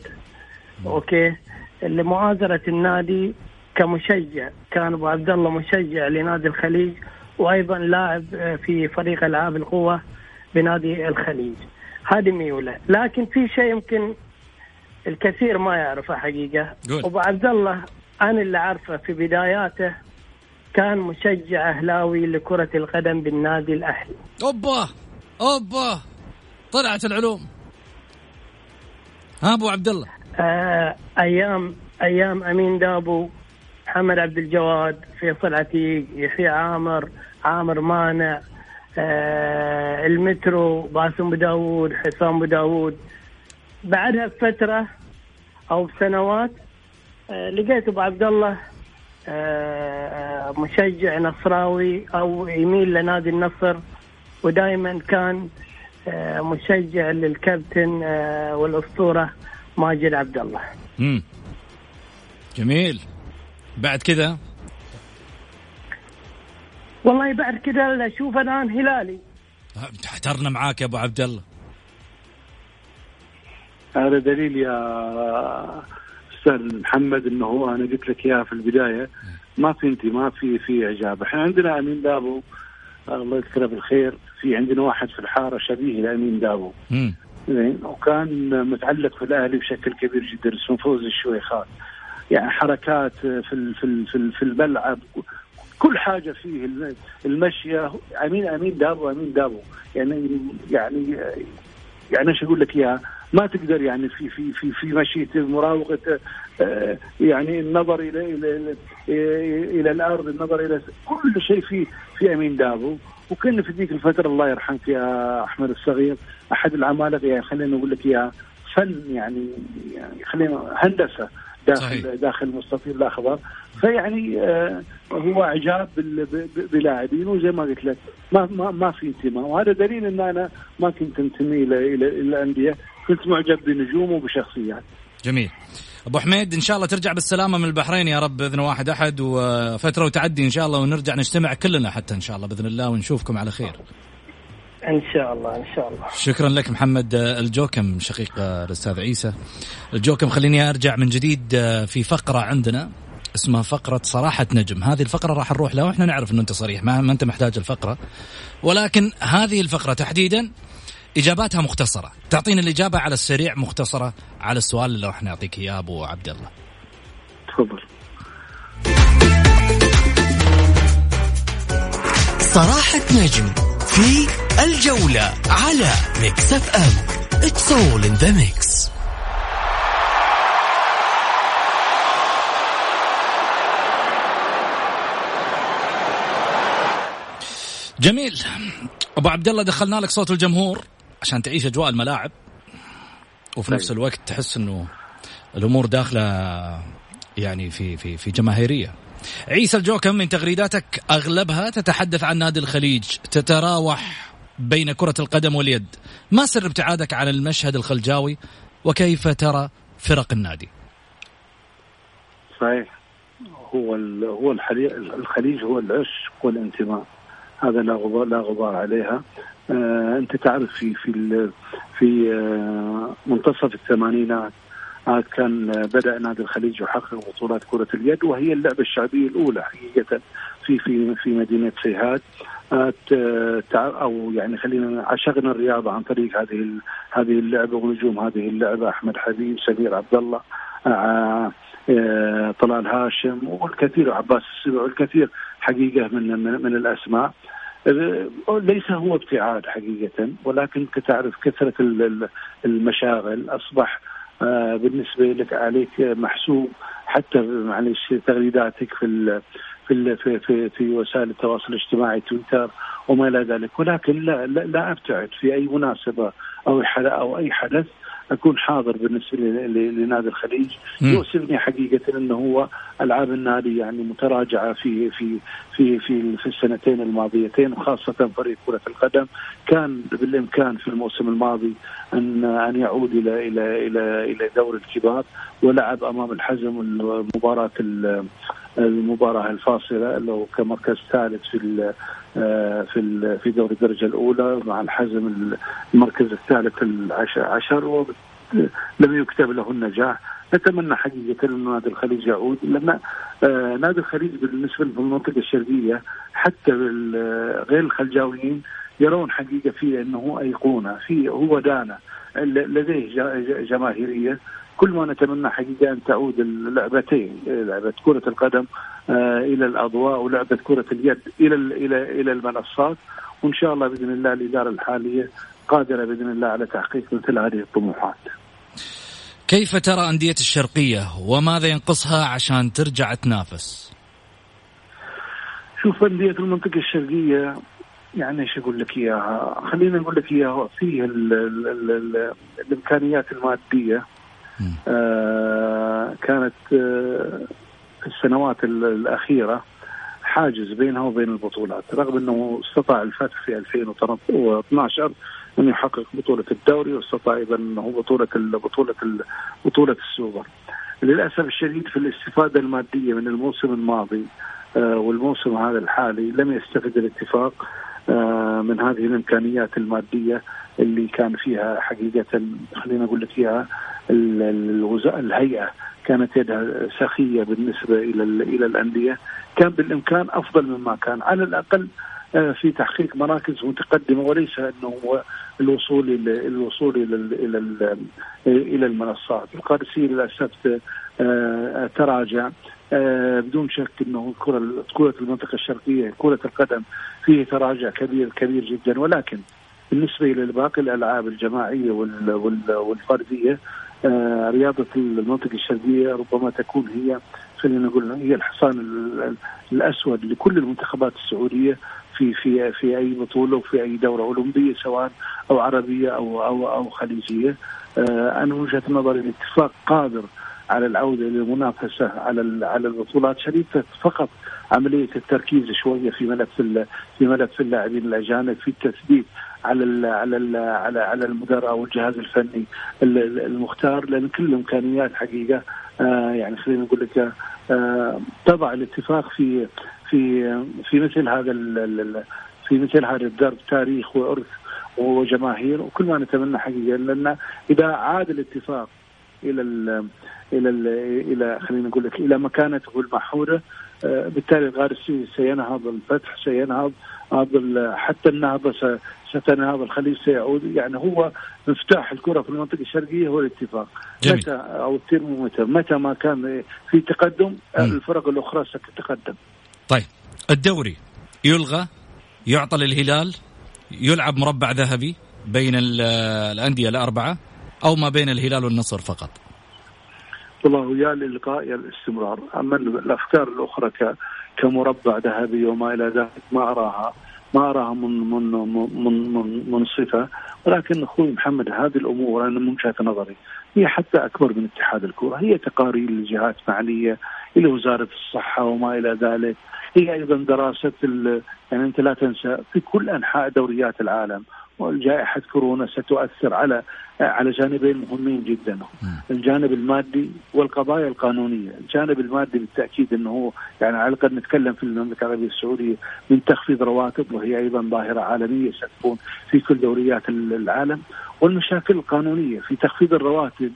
أوكي؟ لمؤازرة النادي كمشجع. كان أبو عبد الله مشجع لنادي الخليج وأيضا لاعب في فريق ألعاب القوة بنادي الخليج. هذه ميوله. لكن في شيء يمكن الكثير ما يعرفه حقيقة. أبو عبد الله أنا اللي عارفه في بداياته كان مشجع أهلاوي لكرة القدم بالنادي الأهلي. أوبا! أوبا! طلعت العلوم. ها أبو عبد الله. آه أيام أيام أمين دابو محمد عبد الجواد فيصل عتيق يحيى عامر عامر مانع آه المترو باسم داوود حسام داوود بعدها بفترة أو بسنوات آه، لقيت أبو عبد الله آه، آه، مشجع نصراوي أو يميل لنادي النصر ودائما كان مشجع للكابتن والأسطورة ماجد عبد الله. امم جميل. بعد كذا والله بعد كذا أشوف الآن هلالي. احترنا معاك يا أبو عبد الله. هذا دليل يا أستاذ محمد إنه هو أنا قلت لك إياها في البداية. ما في انت ما في في إعجاب. إحنا عندنا أمين دابو الله يذكره بالخير. في عندنا واحد في الحارة شبيه لأمين دابو زين. وكان متعلق في الأهلي بشكل كبير جدا. اسمه فوزي الشويخات. يعني حركات في في في, الملعب كل حاجة فيه المشية أمين أمين دابو أمين دابو. يعني يعني يعني إيش أقول لك إياها؟ ما تقدر يعني في في في في مشيته مراوغه آه، يعني النظر إلى إلى إلى الأرض النظر إلى كل شيء في في أمين دابو. وكان في ذيك الفترة الله يرحمك يا أحمد الصغير أحد العمالقة يعني خلينا نقول لك إياها فن يعني يعني خلينا هندسة. داخل صحيح. داخل مستطيل الاخضر فيعني آه هو إعجاب بلاعبين وزي ما قلت لك ما ما, ما في انتماء وهذا دليل إن أنا ما كنت انتمي إلى إلى الأندية كنت معجب بنجوم وبشخصيات. جميل. أبو حميد إن شاء الله ترجع بالسلامة من البحرين يا رب بإذن واحد أحد وفترة وتعدي إن شاء الله ونرجع نجتمع كلنا حتى إن شاء الله بإذن الله ونشوفكم على خير. إن شاء الله إن شاء الله. شكرا لك محمد الجوكم شقيق الأستاذ عيسى. الجوكم خليني أرجع من جديد في فقرة عندنا اسمها فقرة صراحة نجم. هذه الفقرة راح نروح لها وإحنا نعرف إنه أنت صريح ما, ما أنت محتاج الفقرة. ولكن هذه الفقرة تحديدا إجاباتها مختصرة. تعطينا الإجابة على السريع مختصرة على السؤال اللي راح نعطيك إياه أبو عبد الله تفضل. صراحة نجم. في الجولة على Mix FM. It's all in the mix. جميل. أبو عبد الله دخلنا لك صوت الجمهور عشان تعيش أجواء الملاعب. وفي نفس طيب. الوقت تحس إنه الأمور داخلة يعني في في في جماهيرية. عيسى الجوكم من تغريداتك أغلبها تتحدث عن نادي الخليج تتراوح بين كرة القدم واليد. ما سر ابتعادك عن المشهد الخلجاوي؟ وكيف ترى فرق النادي؟ صحيح. هو هو الخليج هو العشق والانتماء. هذا لا غبار لا غبار عليها. آه أنت تعرف في في في آه منتصف الثمانينات كان بدأ نادي الخليج يحقق بطولات كرة اليد وهي اللعبة الشعبية الأولى حقيقة في في في مدينة سيهاد آه، أو يعني خلينا عشقنا الرياضة عن طريق هذه هذه اللعبة ونجوم هذه اللعبة أحمد حبيب سمير عبد الله آه، آه، طلال هاشم والكثير عباس السبع والكثير حقيقة من من الأسماء. ليس هو ابتعاد حقيقة ولكن تعرف كثرة المشاغل أصبح آه، بالنسبة لك عليك محسوب حتى معلش تغريداتك في في في في, في وسائل التواصل الاجتماعي تويتر وما إلى ذلك. ولكن لا, لا, لا أبتعد في أي مناسبة أو أو أي حدث. أكون حاضر بالنسبة لنادي الخليج. يؤسفني حقيقة إنه هو العاب النادي يعني متراجعة في في في في في السنتين الماضيتين وخاصة فريق كرة القدم. كان بالإمكان في الموسم الماضي ان أن يعود إلى إلى إلى إلى دور الكبار ولعب أمام الحزم المباراة المباراة الفاصلة اللي كمركز ثالث في في في دوري الدرجة الأولى مع الحزم المركز الثالث العشر لم يكتب له النجاح. نتمنى حقيقة أن نادي الخليج يعود لأن آه نادي الخليج بالنسبة للمنطقه الشرقية حتى غير الخلجاويين يرون حقيقة فيه أنه أيقونة في هو دانا لديه جماهيرية. كل ما نتمنى حقيقة أن تعود اللعبتين لعبة كرة القدم آه إلى الأضواء ولعبة كرة اليد إلى إلى إلى المنصات وإن شاء الله بإذن الله الإدارة الحالية قادرة بإذن الله على تحقيق مثل هذه الطموحات. كيف ترى أندية الشرقية وماذا ينقصها عشان ترجع تنافس؟ شوف أندية المنطقة الشرقية يعني إيش أقول لك إياها؟ خلينا نقول لك إياها فيه الإمكانيات المادية كانت آه السنوات الأخيرة حاجز بينها وبين البطولات رغم إنه استطاع الفتح في 2012 أن يحقق بطولة الدوري واستطاع بطولة ال بطولة ال بطولة السوبر. للأسف الشديد في الاستفادة المادية من الموسم الماضي آه، والموسم هذا الحالي لم يستفد الاتفاق. آه، من هذه الإمكانيات المادية اللي كان فيها حقيقة خلينا أقول لك إياها الهيئة كانت يدها سخية بالنسبة إلى إلى الأندية. كان بالإمكان أفضل مما كان. على الأقل آه، في تحقيق مراكز متقدمة وليس أنه الوصول إلى الوصول إلى إلى إلى المنصات، القادسية للاسف آه، تراجع. آه، بدون شك إنه كرة كرة المنطقة الشرقية كرة القدم فيه تراجع كبير كبير جدا. ولكن بالنسبة إلى باقي الألعاب الجماعية والفردية رياضة المنطقة الشرقية ربما تكون هي خلينا نقول هي الحصان الأسود لكل المنتخبات السعودية في في في أي بطولة وفي أي دورة أولمبية سواء أو عربية أو أو أو خليجية. آه، أنا وجهة نظري الاتفاق قادر على العودة للمنافسه على على البطولات. شريفه فقط عملية التركيز شوية في ملف في ملف اللاعبين الأجانب في التثبيت على ال على ال على على المدراء أو الجهاز الفني المختار لأن كل الامكانيات حقيقة آه يعني خلينا نقول لك آه تضع الاتفاق في في في مثل هذا في مثل هذا الدرب تاريخ وارث وجماهير وكل ما نتمنى حقيقة لأن إذا عاد الاتفاق إلى ال إلى ال إلى خلينا نقول لك إلى مكانته المحوره آه، بالتالي الغارسي سينهض الفتح سينهض حتى النهضه ستنهض الخليج سيعود. يعني هو مفتاح الكرة في المنطقة الشرقية هو الاتفاق. جميل. متى أو الترمومتر متى؟ ما كان في تقدم الفرق الأخرى ستتقدم. طيب الدوري يلغى يعطى للهلال يلعب مربع ذهبي بين الأندية الأربعة أو ما بين الهلال والنصر فقط؟ والله يا للقاء يا الاستمرار أما الأفكار الأخرى كمربع ذهبي وما إلى ذلك ما أراها ما أراها من من من من منصفه ولكن أخوي محمد هذه الأمور أنا من وجهة نظري هي حتى أكبر من اتحاد الكره هي تقارير لجهات معنية إلى وزارة الصحة وما إلى ذلك. هي أيضا دراسة يعني أنت لا تنسى في كل أنحاء دوريات العالم وجائحة كورونا ستؤثر على على جانبين مهمين جدا. الجانب المادي والقضايا القانونية. الجانب المادي بالتأكيد أنه هو يعني على الأقل نتكلم في المملكة العربية السعودية من تخفيض رواتب وهي أيضا ظاهرة عالمية ستكون في كل دوريات العالم. والمشاكل القانونية في تخفيض الرواتب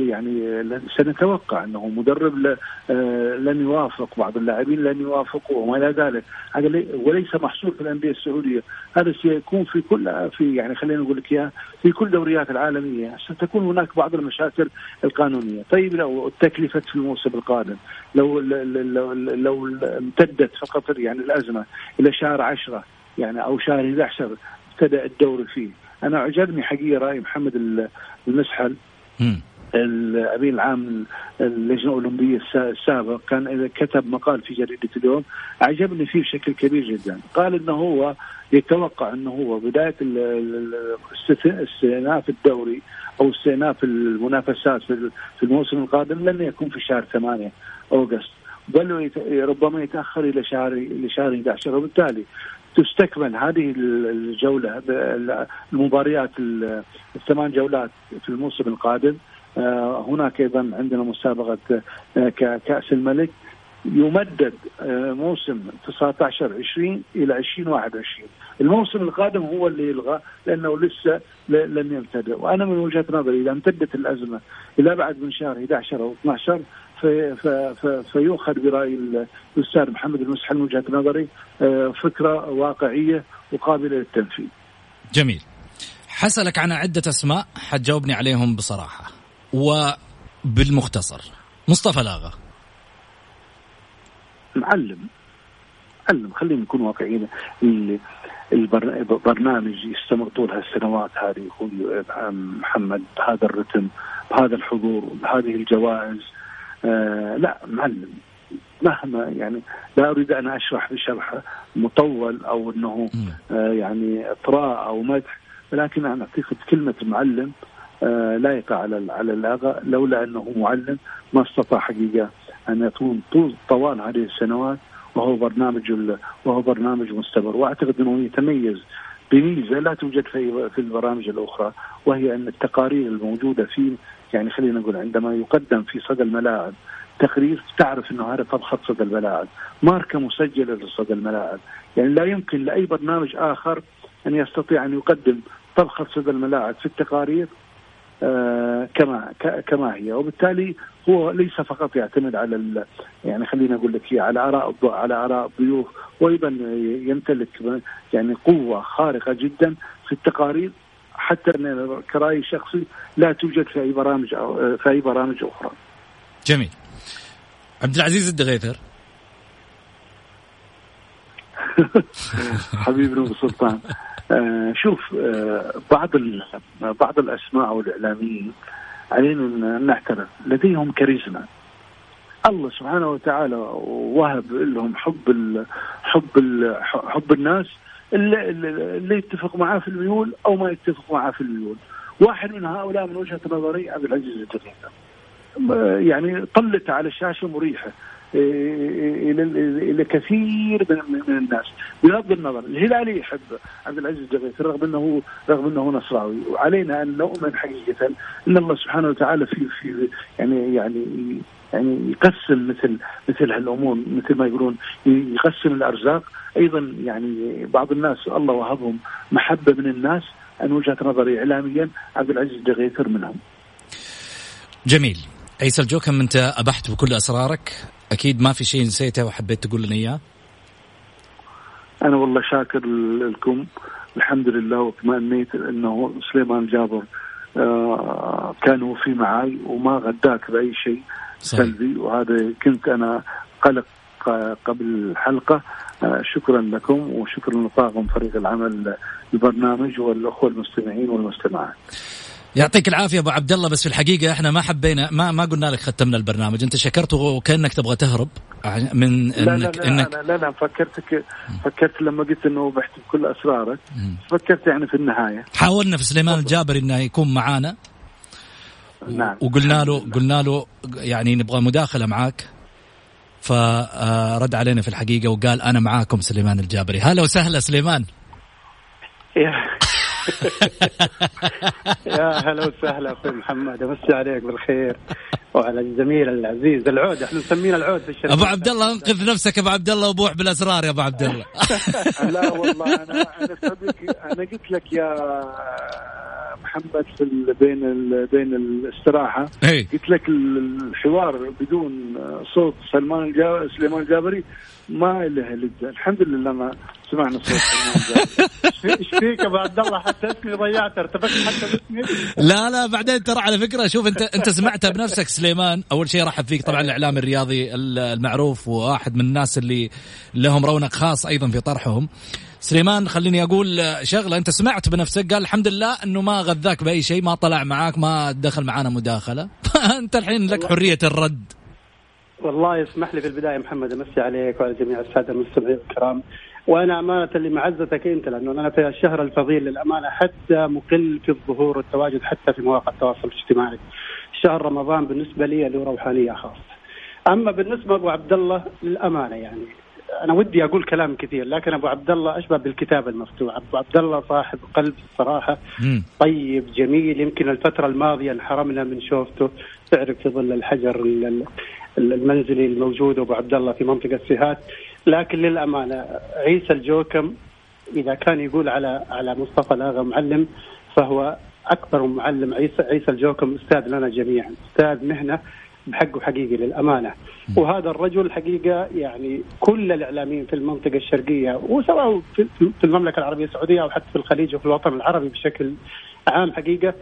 يعني سنتوقع أنه مدرب آه، لن يوافق بعض اللاعبين لن يوافقوا وما إلى ذلك. هذا وليس محصور في الأندية السعودية. هذا سيكون في كل في يعني خلينا نقول لك إياها في كل دوريات العالمية. ستكون هناك بعض المشاكل القانونية. طيب لو التكلفة في الموسم القادم لو لو لو امتدت فقط يعني الأزمة إلى شهر 10 يعني أو شهر 11 ابتدأ الدوري فيه. أنا عجبني حقيقة رأي محمد المسحل. الامين العام اللجنه الأولمبية السابق كان كتب مقال في جريدة اليوم أعجبني فيه بشكل كبير جدا. قال إنه هو يتوقع إنه هو بداية استئناف الدوري أو استئناف المنافسات في الموسم القادم لن يكون في شهر 8 اوغست بل ربما يتأخر إلى شهر إلى شهر 11 وبالتالي تستكمل هذه الجولة المباريات الثمان جولات في الموسم القادم. هناك أيضا عندنا مسابقة آه، كأس الملك يمدد آه، موسم 19 20 إلى 2021 الموسم القادم هو اللي يلغى لأنه لسه لم يبتدئ وأنا من وجهة نظري إذا امتدت الأزمة إلى بعد من شهر 11 أو 12 في في فيؤخذ برأي الأستاذ محمد المسحل من وجهة نظري فكرة واقعية وقابلة للتنفيذ. جميل. حسألك عن عدة أسماء حتجاوبني عليهم بصراحة. وبالمختصر. مصطفى لاغا. معلم معلم خلينا نكون واقعيين. البرنامج يستمر طول هالسنوات هذه أخوي محمد بهذا الرتم بهذا الحضور بهذه الجوائز. آه لا معلم مهما يعني لا أريد أن أشرح بشرح مطول أو إنه آه يعني إطراء أو مدح ولكن أنا أعتقد كلمة معلم آه، لا يقع على على الأغا لولا أنه معلم ما استطاع حقيقة أن يكون طول طوال هذه السنوات وهو برنامج وهو برنامج مستمر. وأعتقد أنه يتميز بميزة لا توجد في في البرامج الأخرى وهي أن التقارير الموجودة في يعني خلينا نقول عندما يقدم في صدى الملاعب تقرير تعرف أنه هذا طبخة صدى الملاعب، ماركة مسجلة لصدى الملاعب، يعني لا يمكن لأي برنامج آخر أن يستطيع أن يقدم طبخة صدى الملاعب في التقارير كما كما هي وبالتالي هو ليس فقط يعتمد على يعني خلينا أقول لك على آراء على آراء الضيوف وأيضا يمتلك يعني قوة خارقة جدا في التقارير حتى كرأي شخصي لا توجد في أي برامج أو في أي برامج أخرى. جميل. عبد العزيز الدغيثر حبيبنا ابو سلطان آه شوف آه بعض بعض الأسماء أو الإعلاميين علينا أن نعترف لديهم كاريزما. الله سبحانه وتعالى وهب لهم حب ال حب ال حب الناس اللي, اللي يتفق معاه في الميول أو ما يتفق معاه في الميول. واحد من هؤلاء من وجهة نظري عبد العزيز الدغيثر يعني طلت على الشاشه مريحة. إلى إلى كثير من, الناس. بغض النظر الهلالي يحب عبد العزيز الدغيث رغم انه رغم إنه نصراوي وعلينا أن نؤمن حقيقة إن الله سبحانه وتعالى في في يعني يعني يعني يقسم مثل مثل هالأمور مثل ما يقولون يقسم الأرزاق. أيضا يعني بعض الناس الله وهبهم محبة من الناس عن وجهة نظري اعلاميا عبد العزيز الدغيثر منهم. جميل. عيسى الجوكم أنت أبحت بكل أسرارك. أكيد ما في شيء نسيته وحبيت تقول لنا إياه؟ أنا والله شاكر لكم الحمد لله واطمئنيت إنه سليمان جابر آه كان هو في معي وما غداك بأي شيء سلبي. وهذا كنت أنا قلق قبل الحلقة آه شكرا لكم وشكرا لطاقم فريق العمل البرنامج والأخوة المستمعين والمستمعات. يعطيك العافية أبو عبد الله بس في الحقيقة إحنا ما حبينا ما ما قلنا لك ختمنا البرنامج. أنت شكرت وكأنك تبغى تهرب. من لا انك لا لا انك لا لا, لا فكرتك فكرت لما قلت إنه بحث بكل اسرارك فكرت يعني في النهاية. حاولنا في سليمان الجابري إنه يكون معانا. نعم. وقلنا له قلنا له يعني نبغى مداخلة معاك. فرد علينا في الحقيقة وقال أنا معاكم سليمان الجابري. هلا وسهلا سليمان. يا هلا وسهلا أخوي محمد أمسي عليك بالخير. وعلى الزميل العزيز العود إحنا مسمينا العود في الشركة. أبو عبد الله انقذ نفسك أبو عبد الله وبوح بالأسرار يا أبو عبد الله. لا والله أنا أنا أنا قلت لك يا محمد في بين ال بين الاستراحة. هي. قلت لك الحوار بدون صوت سلمان سليمان الجابري ما له لذة. الحمد لله ما سمعنا صوت إيش فيك ابو عبد الله؟ حتى اسمي ضيعته ارتبكت حتى باسمي. لا لا بعدين ترى على فكرة شوف انت انت سمعتها بنفسك سليمان. أول شيء رحب فيك طبعا الإعلام الرياضي المعروف وواحد من الناس اللي لهم رونق خاص أيضا في طرحهم. سليمان خليني أقول شغلة أنت سمعت بنفسك؟ قال الحمد لله إنه ما غذاك بأي شيء ما طلع معاك ما دخل معانا مداخلة. فأنت الحين لك حرية الرد. والله يسمح لي في البداية محمد أمسي عليك وعلى جميع السادة المستمعين الكرام. وأنا أمانة لمعزتك أنت لأنه أنا في الشهر الفضيل للأمانة حتى مقل في الظهور والتواجد حتى في مواقع التواصل الاجتماعي. شهر رمضان بالنسبة لي له روحانية خاصة. أما بالنسبة ابو عبد الله للأمانة يعني. أنا ودي أقول كلام كثير لكن أبو عبد الله أشبه بالكتاب المفتوح، أبو عبد الله صاحب قلب الصراحه طيب جميل. يمكن الفترة الماضية انحرمنا من شوفته. تعرف في ظل الحجر المنزلي الموجود ابو عبد الله في منطقة سيهات لكن للأمانة عيسى الجوكم إذا كان يقول على على مصطفى لاغا معلم فهو أكبر معلم. عيسى عيسى الجوكم أستاذ لنا جميعا. أستاذ مهنة بحقه حقيقي للأمانة وهذا الرجل حقيقة يعني كل الإعلاميين في المنطقة الشرقية وسواء في المملكة العربية السعودية أو حتى في الخليج وفي الوطن العربي بشكل عام حقيقة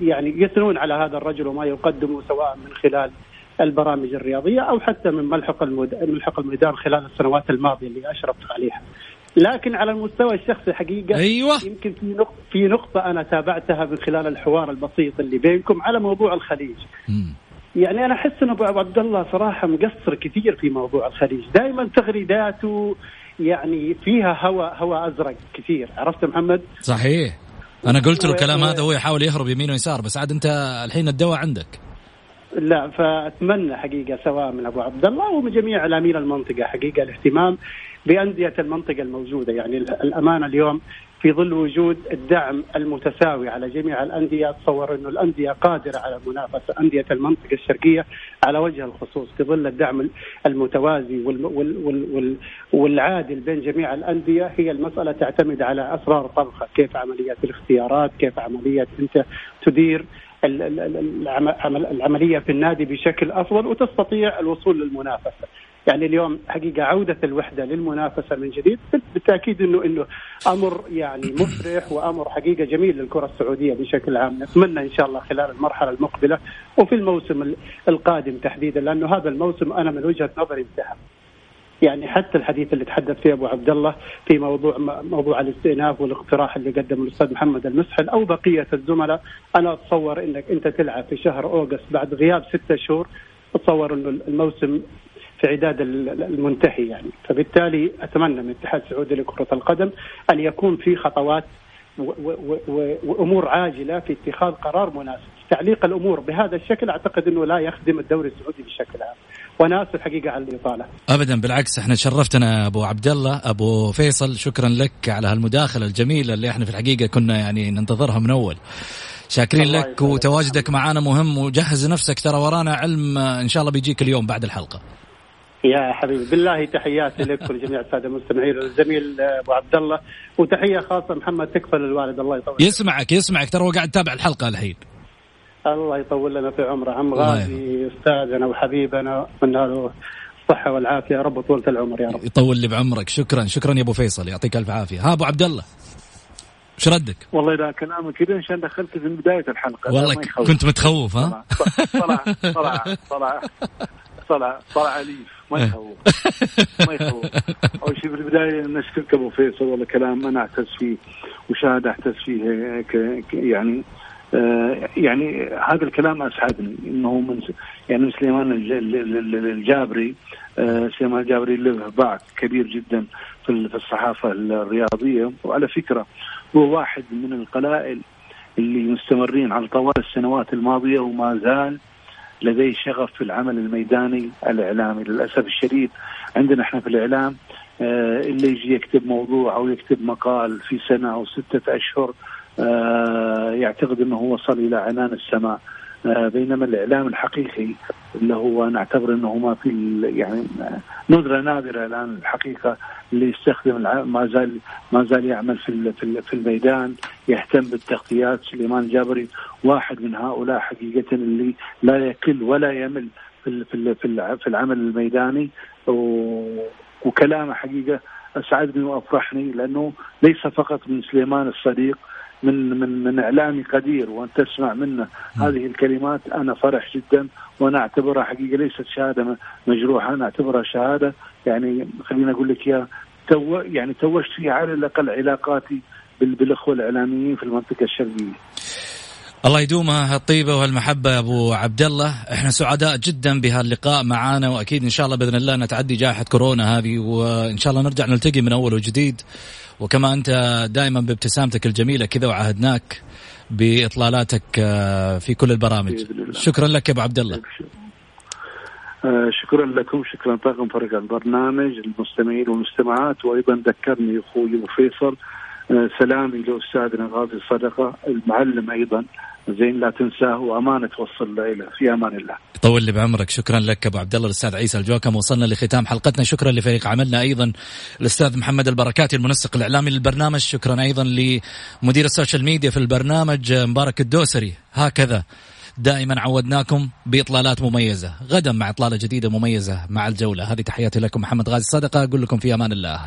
يعني يثنون على هذا الرجل وما يقدمه سواء من خلال البرامج الرياضية أو حتى من ملحق ملحق الميدان خلال السنوات الماضية اللي أشرفت عليها. لكن على المستوى الشخصي حقيقة أيوه يمكن في نقطه في نقطة أنا تابعتها من خلال الحوار البسيط اللي بينكم على موضوع الخليج. م. يعني أنا أحس أن أبو عبد الله صراحة مقصر كثير في موضوع الخليج، دائما تغريداته يعني فيها هواء هواء أزرق كثير، عرفت محمد؟ صحيح أنا قلت له الكلام هذا هو يحاول يهرب يمين ويسار بس عاد أنت الحين الدواء عندك. لا فأتمنى حقيقة سواء من أبو عبد الله ومن جميع اعلاميين المنطقة حقيقة الاهتمام بأندية المنطقة الموجودة يعني الأمانة اليوم في ظل وجود الدعم المتساوي على جميع الأندية. أتصور أنه الأندية قادرة على منافسة أندية المنطقة الشرقية على وجه الخصوص في ظل الدعم المتوازي والعادل بين جميع الأندية. هي المسألة تعتمد على أسرار طبخة كيف عمليات الاختيارات كيف عملية أنت تدير العملية في النادي بشكل أفضل وتستطيع الوصول للمنافسة. يعني اليوم حقيقة عودة الوحدة للمنافسة من جديد بالتأكيد انه إنه أمر يعني مفرح وأمر حقيقة جميل للكرة السعودية بشكل عام. نتمنى إن شاء الله خلال المرحلة المقبلة وفي الموسم القادم تحديدا لأنه هذا الموسم أنا من وجهة نظري انتهى. يعني حتى الحديث اللي تحدث فيه أبو عبد الله في موضوع موضوع الاستئناف والاقتراح اللي قدمه الأستاذ محمد المسحل أو بقية الزملاء أنا أتصور إنك أنت تلعب في شهر أوغست بعد غياب ستة شهور. أتصور إنه الموسم في عداد المنتهي يعني فبالتالي أتمنى من الاتحاد السعودي لكرة القدم أن يكون في خطوات وأمور عاجلة في اتخاذ قرار مناسب، تعليق الأمور بهذا الشكل أعتقد إنه لا يخدم الدوري السعودي بشكل عام، وأنا اسف حقيقه على الإطالة. ابدا بالعكس إحنا شرفتنا أبو عبد الله أبو فيصل شكرا لك على هالمداخلة الجميلة اللي إحنا في الحقيقة كنا يعني ننتظرها من أول. شاكرين لك وتواجدك معنا مهم وجهز نفسك ترى ورانا علم إن شاء الله بيجيك اليوم بعد الحلقة. يا حبيبي. بالله تحياتي لك ولجميع السادة المستمعين. والزميل أبو عبد الله وتحية خاصة محمد تكفى للوالد الله يطول يسمعك يسمعك. ترى هو قاعد يتابع الحلقة الحين. الله يطول لنا في عمره. عم غازي أستاذنا وحبيبنا. اتمنى له الصحة والعافية. يا رب طولة العمر يا رب. يطول لي بعمرك. شكرا شكرا يا أبو فيصل. يعطيك ألف عافية. ها أبو عبد الله إيش ردك؟ والله إذا كلامك كذا عشان دخلت في بداية الحلقة. والله كنت متخوف ها؟ طلع طلع طلع طلع طلع اليف ما إيه. يخوف. ما يخوف. أول شيء في البدايه نشكرك أبو فيصل والله كلام أنا اعتز فيه وشاهد اعتز فيه يعني آه يعني هذا الكلام أسعدني إنه من يعني سليمان الجابري آه سليمان الجابري له باع كبير جدا في الصحافة الرياضية. وعلى فكرة هو واحد من القلائل اللي مستمرين على طوال السنوات الماضية وما زال لديه شغف في العمل الميداني الإعلامي. للأسف الشديد عندنا إحنا في الإعلام آه، اللي يجي يكتب موضوع أو يكتب مقال في سنة أو ستة أشهر آه، يعتقد إنه وصل إلى عنان السماء. بينما الإعلام الحقيقي اللي هو نعتبر إنه ما في يعني ندره نادرة الآن الحقيقة اللي يستخدم ما زال ما زال يعمل في في الميدان يهتم بالتغطيات. سليمان جابري واحد من هؤلاء حقيقة اللي لا يكل ولا يمل في في في العمل الميداني. وكلامه حقيقة أسعدني وأفرحني لأنه ليس فقط من سليمان الصديق من من من إعلامي قدير وأن تسمع منه هذه الكلمات. أنا فرح جدا وأنا أعتبرها حقيقة ليست شهادة مجروحة أنا أعتبرها شهادة. يعني خليني أقول لك يا تو يعني توجت فيها على الأقل علاقاتي بالأخوة الإعلاميين في المنطقة الشرقية. الله يدومها الطيبة والمحبة يا أبو عبد الله إحنا سعداء جدا بهاللقاء معانا وأكيد إن شاء الله بإذن الله نتعدي جائحة كورونا هذه وإن شاء الله نرجع نلتقي من أول وجديد. وكما أنت دائما بابتسامتك الجميلة كذا وعهدناك بإطلالاتك آه، في كل البرامج. شكرا لك يا أبو عبد الله. آه، شكرا لكم شكرا طاقم فريق البرنامج المستمعين والمستمعات وأيضا ذكرني أخوي أبو فيصل. آه، سلامي لأستاذنا غازي الصدقه المعلم أيضا. زين لا تنساه وأمانة توصل له في أمان الله. يطول لي بعمرك شكرا لك أبو عبد الله الأستاذ عيسى الجوكم. وصلنا لختام حلقتنا. شكرا لفريق عملنا أيضا الأستاذ محمد البركاتي المنسق الإعلامي للبرنامج. شكرا أيضا لمدير ال social media في البرنامج مبارك الدوسري. هكذا دائما عودناكم بإطلالات مميزة غدا مع إطلالة جديدة مميزة مع الجولة. هذه تحياتي لكم محمد غازي الصدقه أقول لكم في أمان الله.